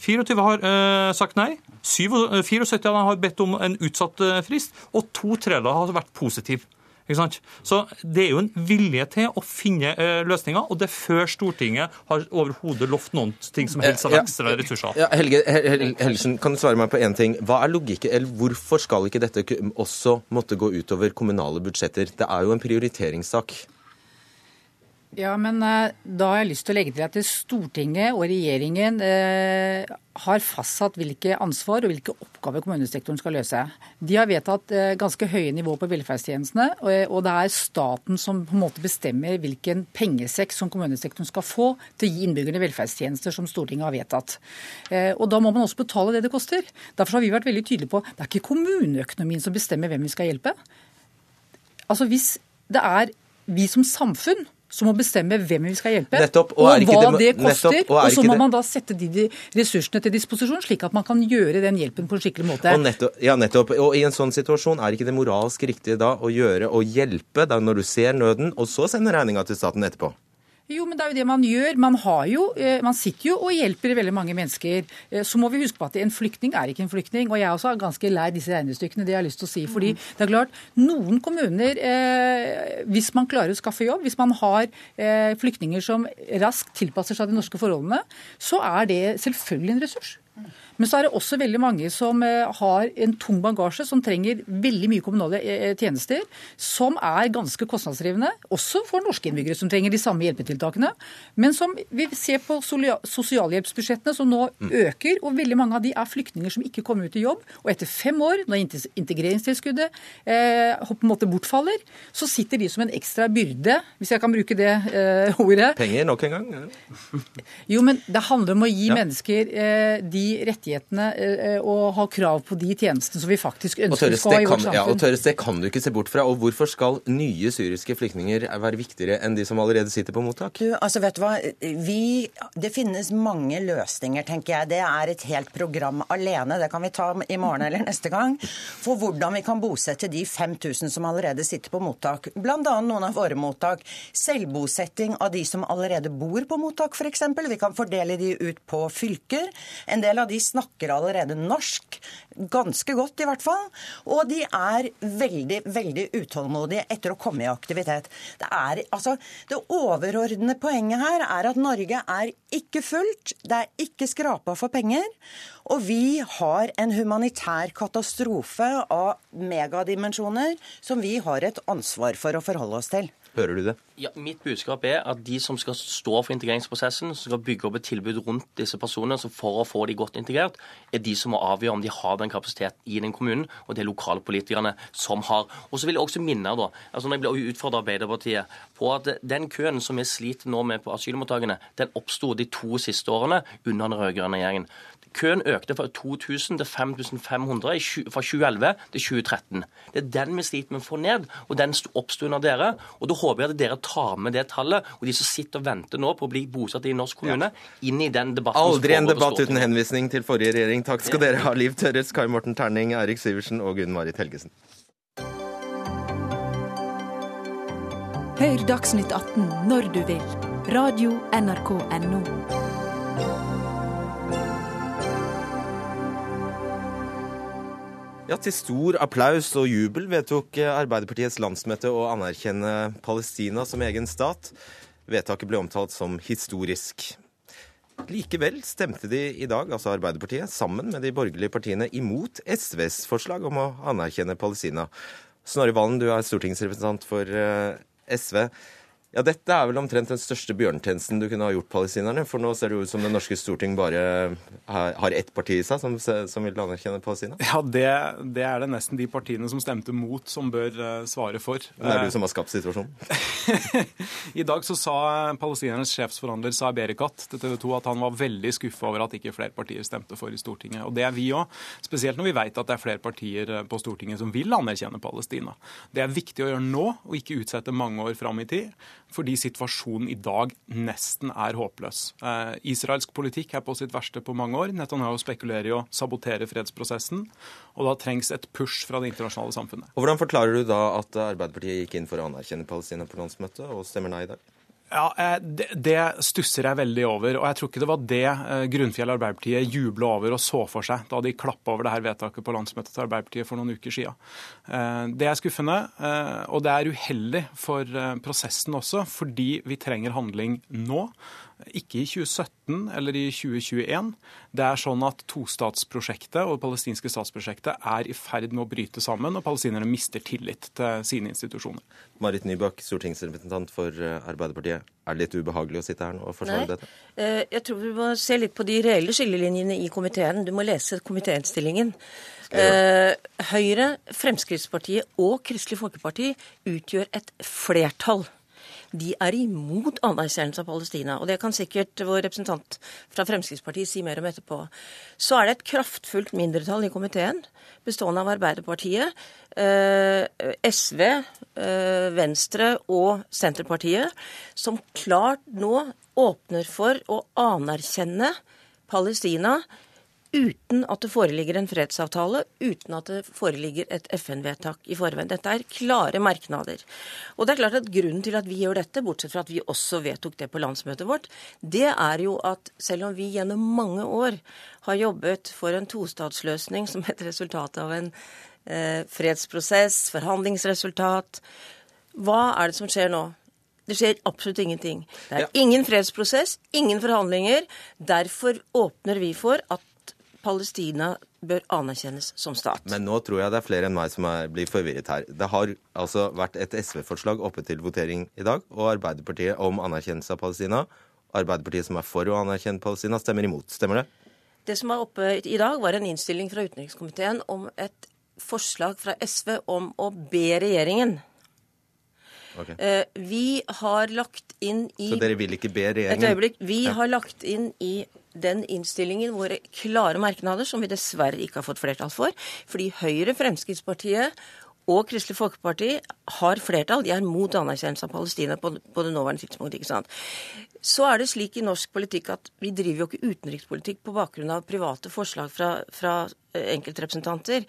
24 har uh, sagt nei. 74 av dem har bedt om en utsatt uh, frist, og to tredjedeler har vært positive. Så det er jo en vilje til å finne uh, løsninger, og det er før Stortinget har overhodet lovt noen ting som helst av ekstra ressurser. Ja, Helge Hel- Hel- Helgesen, kan du svare meg på én ting? Hva er logikken, eller Hvorfor skal ikke dette også måtte gå utover kommunale budsjetter? Det er jo en prioriteringssak. Ja, men eh, da har jeg lyst til å legge til at Stortinget og regjeringen eh, har fastsatt hvilke ansvar og hvilke oppgaver kommunesektoren skal løse. De har vedtatt eh, ganske høye nivå på velferdstjenestene, og, og det er staten som på en måte bestemmer hvilken pengesekk som kommunesektoren skal få til å gi innbyggerne velferdstjenester som Stortinget har vedtatt. Eh, og da må man også betale det det koster. Derfor har vi vært veldig tydelige på det er ikke kommuneøkonomien som bestemmer hvem vi skal hjelpe. Altså Hvis det er vi som samfunn som må bestemme hvem vi skal hjelpe, Nettopp, og og, hva det- det koster. nettopp, og og så må man da sette de, ressursene til disposisjon, slik at man kan gjøre den hjelpen på en skikkelig måte. Og nettopp, ja, nettopp. Og i en sånn situasjon er ikke det moralsk riktige da å gjøre og hjelpe da når du ser nøden, og så sende regninga til staten etterpå? Jo, men det er jo det man gjør. Man, har jo, eh, man sitter jo og hjelper veldig mange mennesker. Eh, Så må vi huske på at en flyktning er ikke en flyktning. Og jeg er også ganske lei disse regnestykkene, det jeg har lyst til å si. Fordi det er klart, noen kommuner, eh, hvis man klarer å skaffe jobb, hvis man har flyktninger som raskt tilpasser seg de norske forholdene, så er det selvfølgelig en ressurs. Men så er det også veldig mange som eh, har en tung bagasje, som trenger veldig mye kommunale eh, tjenester, som er ganske kostnadsdrivende, også for norske innbyggere som trenger de samme hjelpetiltakene. Men som vi ser på sosialhjelpsbudsjettene som nå øker, og veldig mange av de er flyktninger som ikke kommer ut i jobb. Og etter fem år, når inte- integreringstilskuddet eh, på en måte bortfaller, så sitter de som en ekstra byrde, hvis jeg kan bruke det eh, ordet, Penger nok en gang? ja. jo, men det handler om å gi Ja. mennesker eh, de rettighetene eh, og ha krav på de tjenestene som vi faktisk ønsker vi skal ha i vårt samfunn. ja, og. Tørres, det kan du ikke se bort fra. Og hvorfor skal nye syriske flyktninger være viktigere enn de som allerede sitter på mottak? Du, altså vet du hva? Vi, det finnes mange løsninger, tenker jeg. Det er et helt program alene. Det kan vi ta i morgen eller neste gang. For hvordan vi kan bosette de 5000 som allerede sitter på mottak. Bl.a. noen av våre mottak. Selvbosetting av de som allerede bor på mottak, f.eks. Vi kan fordele de ut på fylker. En del av de snakker allerede norsk. Ganske godt, i hvert fall. Og de er veldig, veldig utålmodige etter å komme i aktivitet. Det, er, altså, det overordnede poenget her er at Norge er ikke fullt. Det er ikke skrapa for penger. Og vi har en humanitær katastrofe av megadimensjoner som vi har et ansvar for å forholde oss til. Hører du det? Ja, mitt budskap er at de som skal stå for integreringsprosessen, som skal bygge opp et tilbud rundt disse personene for å få de godt integrert, er de som må avgjøre om de har den kapasiteten i den kommunen, og det er lokale politikerne som har. Og så vil jeg også minne da, altså når jeg ble utfordret av Arbeiderpartiet på at den køen som vi sliter nå med på asylmottakene, den oppsto de to siste årene under den rød-grønne regjeringen. Køen økte fra 2000 til 5500 fra 2011 til 2013. Det er den vi sliter med å få ned, og den sto- oppsto under dere. Og da håper jeg at dere tar med det tallet, og de som sitter og venter nå på å bli bosatt i en norsk kommune, inn i den debatten Aldri en debatt uten henvisning til forrige regjering. Takk skal dere ha, Liv Tørres, Kai Morten Terning, Eirik Syversen og Gunn Marit Helgesen. Hør Dagsnytt 18 når du vil. Radio NRK NO. Ja, Til stor applaus og jubel vedtok Arbeiderpartiets landsmøte å anerkjenne Palestina som egen stat. Vedtaket ble omtalt som historisk. Likevel stemte de i dag, altså Arbeiderpartiet, sammen med de borgerlige partiene imot SVs forslag om å anerkjenne Palestina. Snorre Valen, du er stortingsrepresentant for eh, SV. Ja, Dette er vel omtrent den største bjørnetjenesten du kunne ha gjort palestinerne. For nå ser det ut som Det norske storting bare har ett parti i seg som, som vil anerkjenne Palestina. Ja, det, det er det nesten de partiene som stemte mot, som bør eh, svare for. Det er du som har skapt situasjonen. [laughs] I dag så sa palestinernes sjefsforhandler Saeb Erekat til TV 2 at han var veldig skuffa over at ikke flere partier stemte for i Stortinget. Og det er vi òg, spesielt når vi vet at det er flere partier eh, på Stortinget som vil anerkjenne Palestina. Det er viktig å gjøre nå, og ikke utsette mange år fram i tid, fordi situasjonen i dag nesten er håpløs. Eh, israelsk politikk er på sitt verste på mange år. Netanyahu spekulerer i å sabotere fredsprosessen, og da trengs et push fra det internasjonale samfunnet. Og Hvordan forklarer du da at Arbeiderpartiet gikk inn for å anerkjenne Palestina på landsmøtet og stemmer nei i dag? Ja, eh, det, stusser jeg veldig over. Og jeg tror ikke det var det eh, Grunnfjell Arbeiderpartiet jubla over og så for seg da de klappa over det her vedtaket på landsmøtet til Arbeiderpartiet for noen uker siden. Eh, det er skuffende, og det er uheldig for prosessen også, fordi vi trenger handling nå. Ikke i 2017 eller i 2021. Det er sånn at tostatsprosjektet og det palestinske statsprosjektet er i ferd med å bryte sammen, og palestinerne mister tillit til sine institusjoner. Marit Nybakk, stortingsrepresentant for eh, Arbeiderpartiet. Er det litt ubehagelig å sitte her nå og forsvare dette? Eh, jeg tror vi må se litt på de reelle skillelinjene i komiteen. Du må lese komitéinnstillingen. Eh, Høyre, Fremskrittspartiet og Kristelig Folkeparti utgjør et flertall de er imot anerkjennelse av Palestina. Og det kan sikkert vår representant fra Fremskrittspartiet si mer om etterpå. Så er det et kraftfullt mindretall i komiteen, bestående av Arbeiderpartiet, eh, SV, eh, Venstre og Senterpartiet, som klart nå åpner for å anerkjenne Palestina uten at det foreligger en fredsavtale, uten at det foreligger et FN-vedtak i forveien. Dette er klare merknader. Og det er klart at Grunnen til at vi gjør dette, bortsett fra at vi også vedtok det på landsmøtet vårt, det er jo at selv om vi gjennom mange år har jobbet for en tostatsløsning som et resultat av en eh, fredsprosess, forhandlingsresultat, hva er det som skjer nå? Det skjer absolutt ingenting. Det er ingen fredsprosess, ingen forhandlinger. Derfor åpner vi for at Palestina bør anerkjennes som stat. Men nå tror jeg det er flere enn meg som er, blir forvirret her. Det har altså vært et SV-forslag oppe til votering i dag, og Arbeiderpartiet om anerkjennelse av Palestina. Arbeiderpartiet som er for å anerkjenne Palestina, stemmer imot. Stemmer det? Det som var oppe i dag, var en innstilling fra utenrikskomiteen om et forslag fra SV om å be regjeringen Okay. Eh, vi har lagt inn i Så dere vil ikke be regjeringen? Et øyeblikk. Vi ja. har lagt inn i den innstillingen våre klare merknader, som vi dessverre ikke har fått flertall for. Fordi Høyre, Fremskrittspartiet og Kristelig Folkeparti har flertall. De er mot anerkjennelse av Palestina på, det nåværende tidspunkt. ikke sant? Så er det slik i norsk politikk at vi driver jo ikke utenrikspolitikk på bakgrunn av private forslag fra, fra enkeltrepresentanter.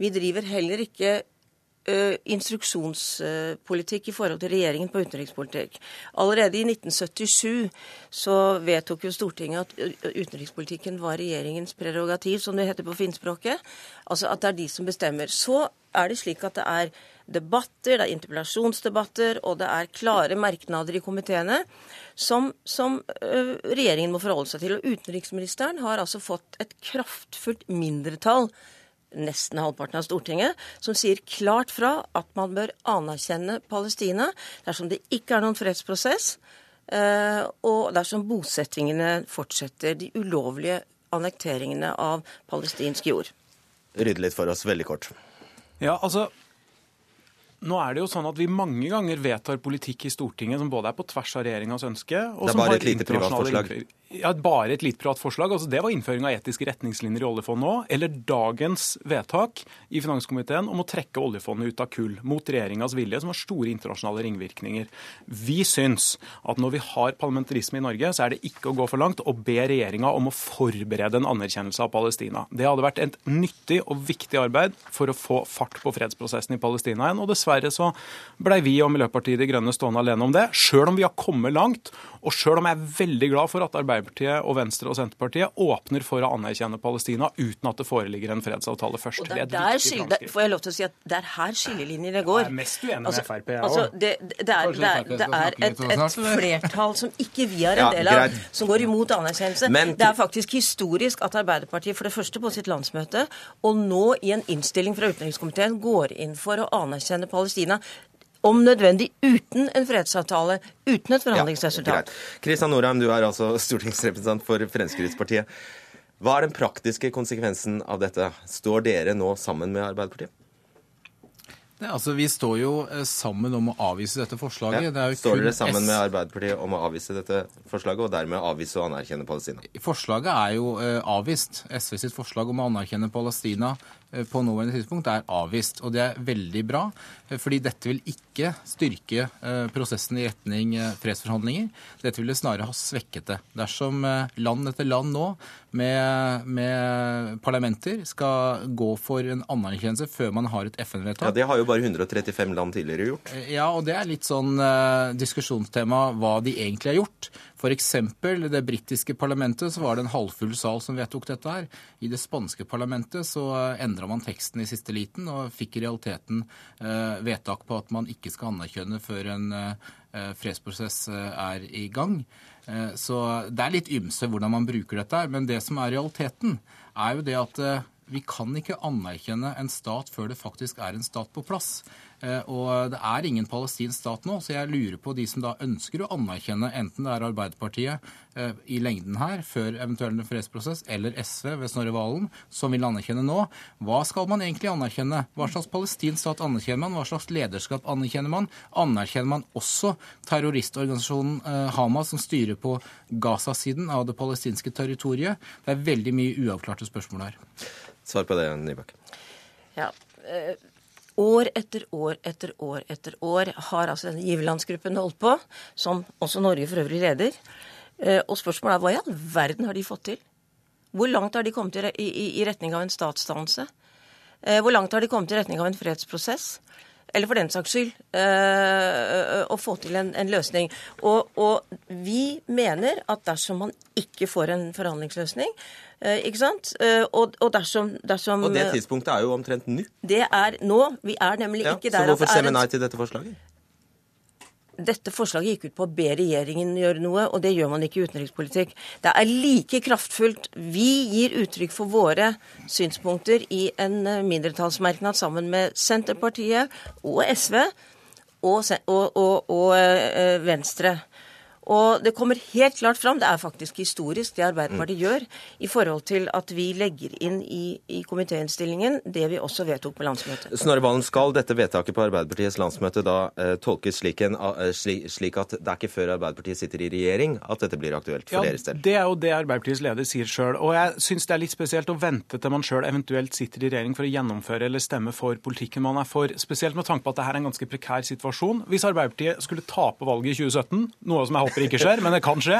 Vi driver heller ikke uh, instruksjonspolitikk i forhold til regjeringen på utenrikspolitikk. Allerede i 1977 så vedtok jo Stortinget at utenrikspolitikken var regjeringens prerogativ, som det heter på finspråket. Altså at det er de som bestemmer. Så er det slik at det er debatter, det er interpellasjonsdebatter, og det er klare merknader i komiteene som, som uh, regjeringen må forholde seg til. Og utenriksministeren har altså fått et kraftfullt mindretall nesten halvparten av Stortinget, som sier klart fra at man bør anerkjenne Palestina dersom det ikke er noen fredsprosess, eh, og dersom bosettingene fortsetter, de ulovlige annekteringene av palestinsk jord. Rydde litt for oss, veldig kort. Ja, altså, nå er det jo sånn at Vi mange ganger vedtar politikk i Stortinget som både er på tvers av regjeringas ønske og som har bare ja, bare et litt privat forslag. Altså, det var innføring av etiske retningslinjer i oljefondet òg. Eller dagens vedtak i finanskomiteen om å trekke oljefondet ut av kull mot regjeringas vilje, som har store internasjonale ringvirkninger. Vi syns at når vi har parlamentarisme i Norge, så er det ikke å gå for langt å be regjeringa om å forberede en anerkjennelse av Palestina. Det hadde vært et nyttig og viktig arbeid for å få fart på fredsprosessen i Palestina igjen. Og dessverre så blei vi og Miljøpartiet De Grønne stående alene om det, sjøl om vi har kommet langt. Og sjøl om jeg er veldig glad for at Arbeiderpartiet og Venstre og Senterpartiet åpner for å anerkjenne Palestina uten at det foreligger en fredsavtale først. Og det, det er skille, får jeg lov til å si at det er her skillelinjene går. Jeg er mest uenig med altså, Frp, jeg altså, det, det, er, det, er, det er et, et, flertall som ikke vi er en del av, ja, som går imot anerkjennelse. Men, det er faktisk historisk at Arbeiderpartiet for det første på sitt landsmøte, og nå i en innstilling fra utenrikskomiteen, går inn for å anerkjenne Palestina om nødvendig uten en fredsavtale, uten et forhandlingsresultat. Kristian ja, Norheim, du er altså stortingsrepresentant for Fremskrittspartiet. Hva er den praktiske konsekvensen av dette? Står dere nå sammen med Arbeiderpartiet? Det, altså, Vi står jo eh, sammen om å avvise dette forslaget. Ja. står dere sammen S med Arbeiderpartiet om å avvise dette forslaget, og dermed avvise å anerkjenne Palestina? Forslaget er jo eh, avvist. SV sitt forslag om å anerkjenne Palestina på nåværende tidspunkt er avvist. Og det er veldig bra, eh, fordi dette vil ikke styrke eh, prosessen i retning fredsforhandlinger. Dette ville snarere ha svekket det. Dersom land etter land nå med, med parlamenter skal gå for en anerkjennelse før man har et FN-vedtak Ja, Det har jo bare 135 land tidligere gjort. Ja, og det er litt sånn diskusjonstema hva de egentlig har gjort. F.eks. det britiske parlamentet så var det en halvfull sal som vedtok dette her. I det spanske parlamentet så uh, endra man teksten i siste liten og fikk i realiteten uh, vedtak på at man ikke skal anerkjenne før en fredsprosess er i gang. Så det er litt ymse hvordan man bruker dette her. Men det som er realiteten, er jo det at vi kan ikke anerkjenne en stat før det faktisk er en stat på plass. Eh, og det er ingen palestinsk stat nå, så jeg lurer på de som da ønsker å anerkjenne, enten det er Arbeiderpartiet eh, i lengden her, før eventuell fredsprosess, eller SV ved Snorre Valen, som vil anerkjenne nå. Hva skal man egentlig anerkjenne? Hva slags palestinsk stat anerkjenner man? Hva slags lederskap anerkjenner man? Anerkjenner man også terroristorganisasjonen eh, Hamas, som styrer på Gaza-siden av det palestinske territoriet? Det er veldig mye uavklarte spørsmål her. Svar på det, Nybakk. Ja. Eh, år etter år etter år etter år har altså denne giverlandsgruppen holdt på, som også Norge for øvrig leder. Eh, og spørsmålet er hva i all verden har de fått til? Hvor langt har de kommet i, retning av en statsdannelse? Eh, hvor langt har de kommet i retning av en fredsprosess? Eller for den saks skyld, øh, å få til en, en løsning. Og, og, vi mener at dersom man ikke får en forhandlingsløsning, øh, ikke sant og, og, dersom, dersom Og det tidspunktet er jo omtrent nå. Det er nå. Vi er nemlig ja, ikke der er Så hvorfor stemmer nei til dette forslaget? Dette forslaget gikk ut på å be regjeringen gjøre noe, og det gjør man ikke i utenrikspolitikk. Det er like kraftfullt. Vi gir uttrykk for våre synspunkter i en eh, mindretallsmerknad sammen med Senterpartiet og SV og, og, og, og øh, Venstre. Og det kommer helt klart fram, det er faktisk historisk det Arbeiderpartiet mm. gjør, i forhold til at vi legger inn i, i komitéinnstillingen det vi også vedtok på landsmøtet. Snorre Valen, skal dette vedtaket på Arbeiderpartiets landsmøte da eh, tolkes slik, en, eh, slik, slik, at det er ikke før Arbeiderpartiet sitter i regjering at dette blir aktuelt for ja, deres del? Det er jo det Arbeiderpartiets leder sier sjøl. Og jeg syns det er litt spesielt å vente til man sjøl eventuelt sitter i regjering for å gjennomføre eller stemme for politikken man er for, spesielt med tanke på at dette er en ganske prekær situasjon. Hvis Arbeiderpartiet skulle tape valget i 2017, noe som jeg håper håper ikke skjer, men det kan skje.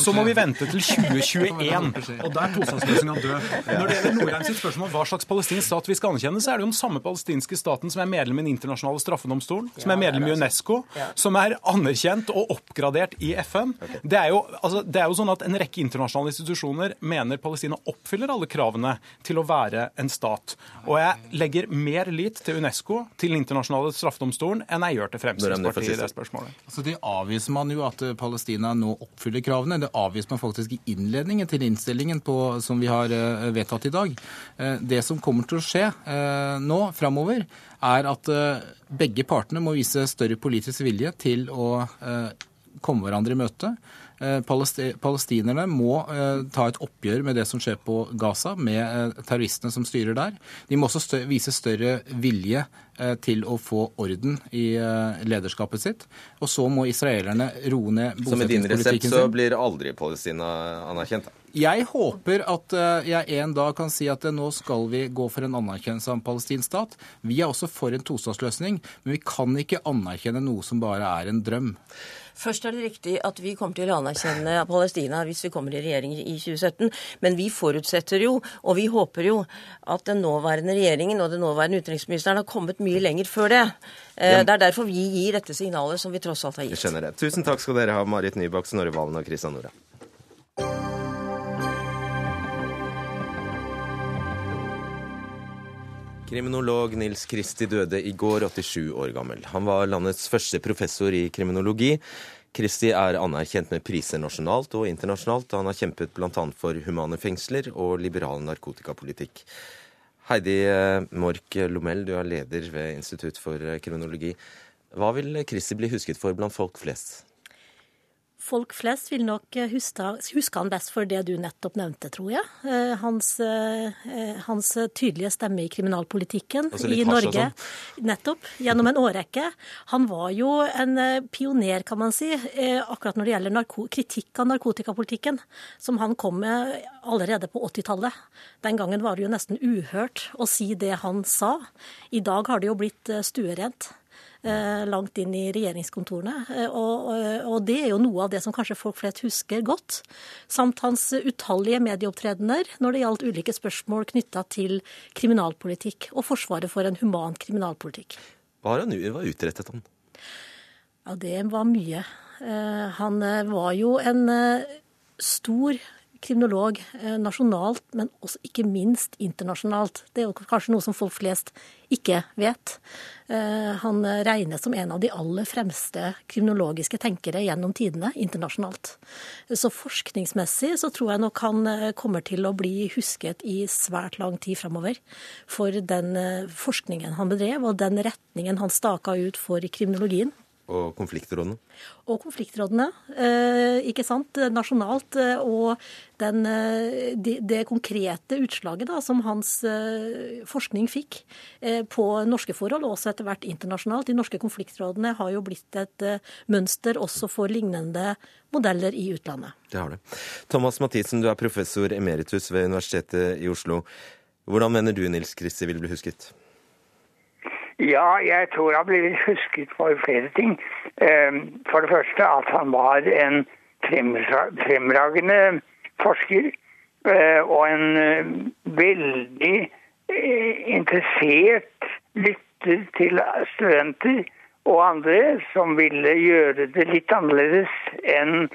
Så må vi vente til [laughs] 2021. Og der er tostatsløsninga død. Når det gjelder Nordheim sitt spørsmål hva slags palestinsk stat vi skal anerkjenne, så er det jo den samme palestinske staten som er medlem i Den internasjonale straffedomstolen, som er medlem i UNESCO, som er anerkjent og oppgradert i FN. Det er, jo, altså, det er jo sånn at En rekke internasjonale institusjoner mener Palestina oppfyller alle kravene til å være en stat. Og jeg legger mer lit til UNESCO, til Den internasjonale straffedomstolen, enn jeg gjør til Fremskrittspartiet i det spørsmålet. Altså, det avviser man jo at Palestina nå oppfyller kravene. Det avviser man faktisk i innledningen til innstillingen på, som vi har eh, vedtatt i dag. Eh, det som kommer til å skje eh, nå framover, er at begge partene må vise større politisk vilje til å komme hverandre i møte. Palestinerne må ta et oppgjør med det som skjer på Gaza, med terroristene som styrer der. De må også vise større vilje Eh, til å få orden i eh, lederskapet sitt. Og så må israelerne roe ned bosettingspolitikken sin. Så med din resept så blir aldri Palestina anerkjent? Jeg håper at eh, jeg en dag kan si at nå skal vi gå for en anerkjennelse av en palestinsk stat. Vi er også for en tostatsløsning, men vi kan ikke anerkjenne noe som bare er en drøm. Først er det riktig at vi kommer til å anerkjenne Palestina hvis vi kommer i regjering i 2017. Men vi forutsetter jo, og vi håper jo, at den nåværende regjeringen og den nåværende utenriksministeren har kommet mye lenger før det. Eh, det er derfor vi gir dette signalet som vi tross alt har gitt. Jeg skjønner det. Tusen takk skal dere ha, Marit Nybakk, Snorre Valen og Kristian Nora. Kriminolog Nils Kristi døde i går, 87 år gammel. Han var landets første professor i kriminologi. Kristi er anerkjent med priser nasjonalt og internasjonalt. Han har kjempet bl.a. for humane fengsler og liberal narkotikapolitikk. Heidi eh, Mork Lomell, du er leder ved Institutt for kriminologi. Hva vil Kristi bli husket for blant folk flest? Folk flest vil nok huske, huske, han best for det du nettopp nevnte, tror jeg. Eh, hans, eh, hans tydelige stemme i kriminalpolitikken altså i Norge. Sånn. Nettopp. Gjennom en årrekke. Han var jo en eh, pioner, kan man si, akkurat når det gjelder kritikk av narkotikapolitikken, som han kom med allerede på 80-tallet. Den gangen var det jo nesten uhørt å si det han sa. I dag har det jo blitt stuerent. Eh, langt inn i regjeringskontorene. Eh, og, og, det er jo noe av det som kanskje folk flest husker godt. Samt hans utallige medieopptredener når det gjaldt ulike spørsmål knytta til kriminalpolitikk og forsvaret for en human kriminalpolitikk. Hva, har han, hva utrettet han? Ja, det var mye. Han var jo en stor kriminolog nasjonalt, men også ikke minst internasjonalt. Det er jo kanskje noe som folk flest ikke vet. Han regnes som en av de aller fremste kriminologiske tenkere gjennom tidene internasjonalt. Så forskningsmessig så tror jeg nok han kommer til å bli husket i svært lang tid fremover for den forskningen han bedrev, og den retningen han staka ut for kriminologien. Og konfliktrådene? Og konfliktrådene, ikke sant. Nasjonalt. Og den, det, det, konkrete utslaget da, som hans forskning fikk på norske forhold, og også etter hvert internasjonalt. De norske konfliktrådene har jo blitt et mønster også for lignende modeller i utlandet. Det har det. Thomas Mathisen, du er professor emeritus ved Universitetet i Oslo. Hvordan mener du Nils Krissi vil bli husket? Ja, jeg tror han blir husket for flere ting. For det første at han var en fremragende forsker. Og en veldig interessert lytter til studenter og andre som ville gjøre det litt annerledes enn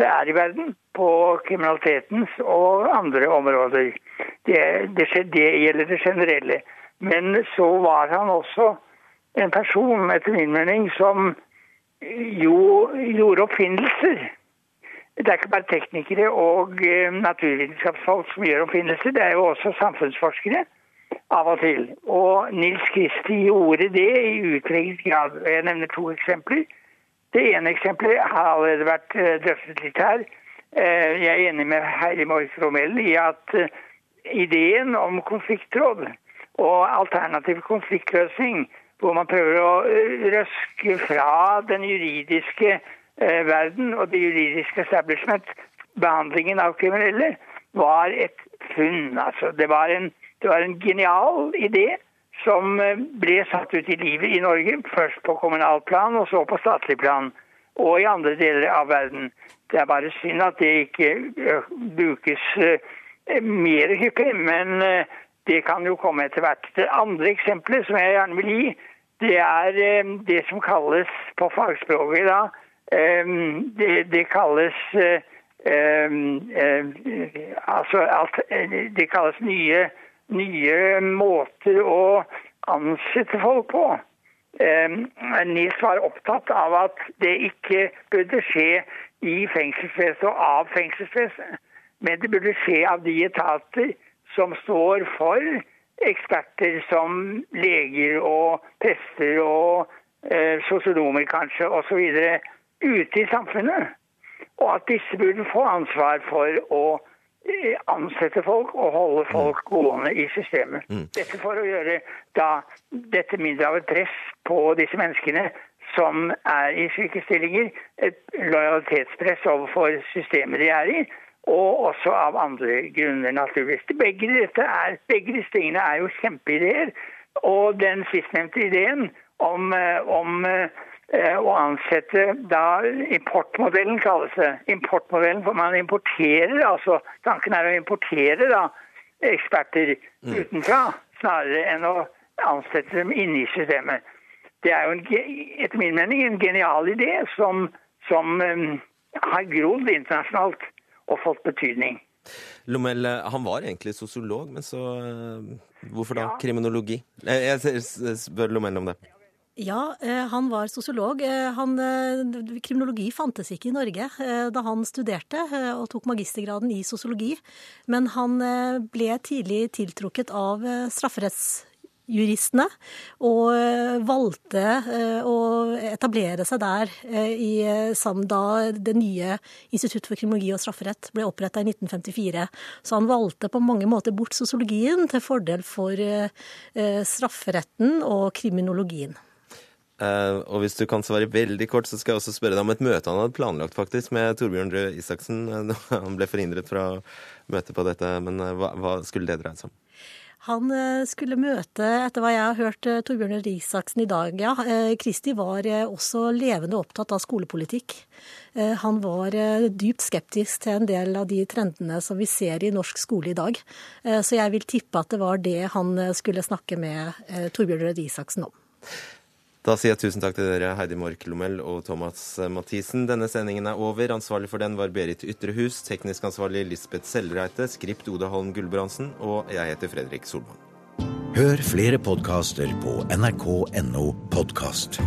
det er i verden på kriminalitetens og andre områder. Det, det, det gjelder det generelle. Men så var han også en person, etter min mening, som jo gjorde oppfinnelser. Det er ikke bare teknikere og naturvitenskapsfolk som gjør oppfinnelser, det er jo også samfunnsforskere av og til. Og Nils Kristi gjorde det i utpreget grad. Jeg nevner to eksempler. Det ene eksempelet har allerede vært drøftet litt her. Jeg er enig med Heidi Mork Romell i at ideen om konfliktråd og alternativ konfliktløsning, hvor man prøver å røske fra den juridiske eh, verden og det juridiske establishment behandlingen av kriminelle, var et funn. Altså, det, var en, det var en genial idé som ble satt ut i livet i Norge. Først på kommunalt plan, og så på statlig plan. Og i andre deler av verden. Det er bare synd at det ikke brukes mer hyppig. Men det kan jo komme etter hvert. Det andre eksempelet som jeg gjerne vil gi, det er det som kalles på fagspråket da Det, det kalles Altså det kalles nye, nye måter å ansette folk på. Nils var opptatt av at det ikke burde skje i fengselsvesenet og av fengselsvesenet, men det burde skje av de etater som står for eksperter som leger og prester og eh, sosionomer kanskje osv. ute i samfunnet. Og at disse burde få ansvar for å eh, ansette folk og holde folk gående i systemet. Mm. Dette for å gjøre da dette mindre av et press på disse menneskene som er i slike stillinger. Et lojalitetspress overfor systemet de er i og også av andre grunner, naturligvis. Begge, er, begge disse tingene er jo kjempeideer. Og den sistnevnte ideen om, om eh, å ansette da Importmodellen kalles det. Importmodellen, for man importerer altså Tanken er å importere da eksperter mm. utenfra, snarere enn å ansette dem inne i systemet. Det er jo en, etter min mening en genial idé som, som um, har grodd internasjonalt og fått betydning. Lomel, han var egentlig sosiolog, men så Hvorfor da ja. kriminologi? Jeg spør Lomel om det. Ja, han var sosiolog. Han, kriminologi fantes ikke i Norge da han studerte og tok magistergraden i sosiologi. Men han ble tidlig tiltrukket av strafferetts juristene, og eh, valgte eh, å etablere seg der eh, i, da det nye Institutt for kriminologi og strafferett ble oppretta i 1954. Så han valgte på mange måter bort sosiologien til fordel for strafferetten og kriminologien. Og hvis du kan svare veldig kort, så skal jeg også spørre deg om et møte han hadde planlagt faktisk med Torbjørn Røe Isaksen. [laughs] han ble forhindret fra å møte på dette, men hva, hva skulle det dreie seg om? Han eh, skulle møte, etter hva jeg har hørt, eh, Torbjørn Risaksen i dag. Ja, eh, Kristi var også levende opptatt av skolepolitikk. Han var dypt skeptisk til en del av de trendene som vi ser i norsk skole i dag. Så jeg vil tippe at det var det han skulle snakke med Torbjørn Røe om. Da sier jeg tusen takk til dere, Heidi Mork Lomel og Thomas Mathisen. Denne sendingen er over. Ansvarlig for den var Berit Ytrehus. Teknisk ansvarlig Lisbeth Sellreite. Skript Oda Holm Gulbrandsen. Og jeg heter Fredrik Solvang. Hør flere podkaster på nrk.no podkast.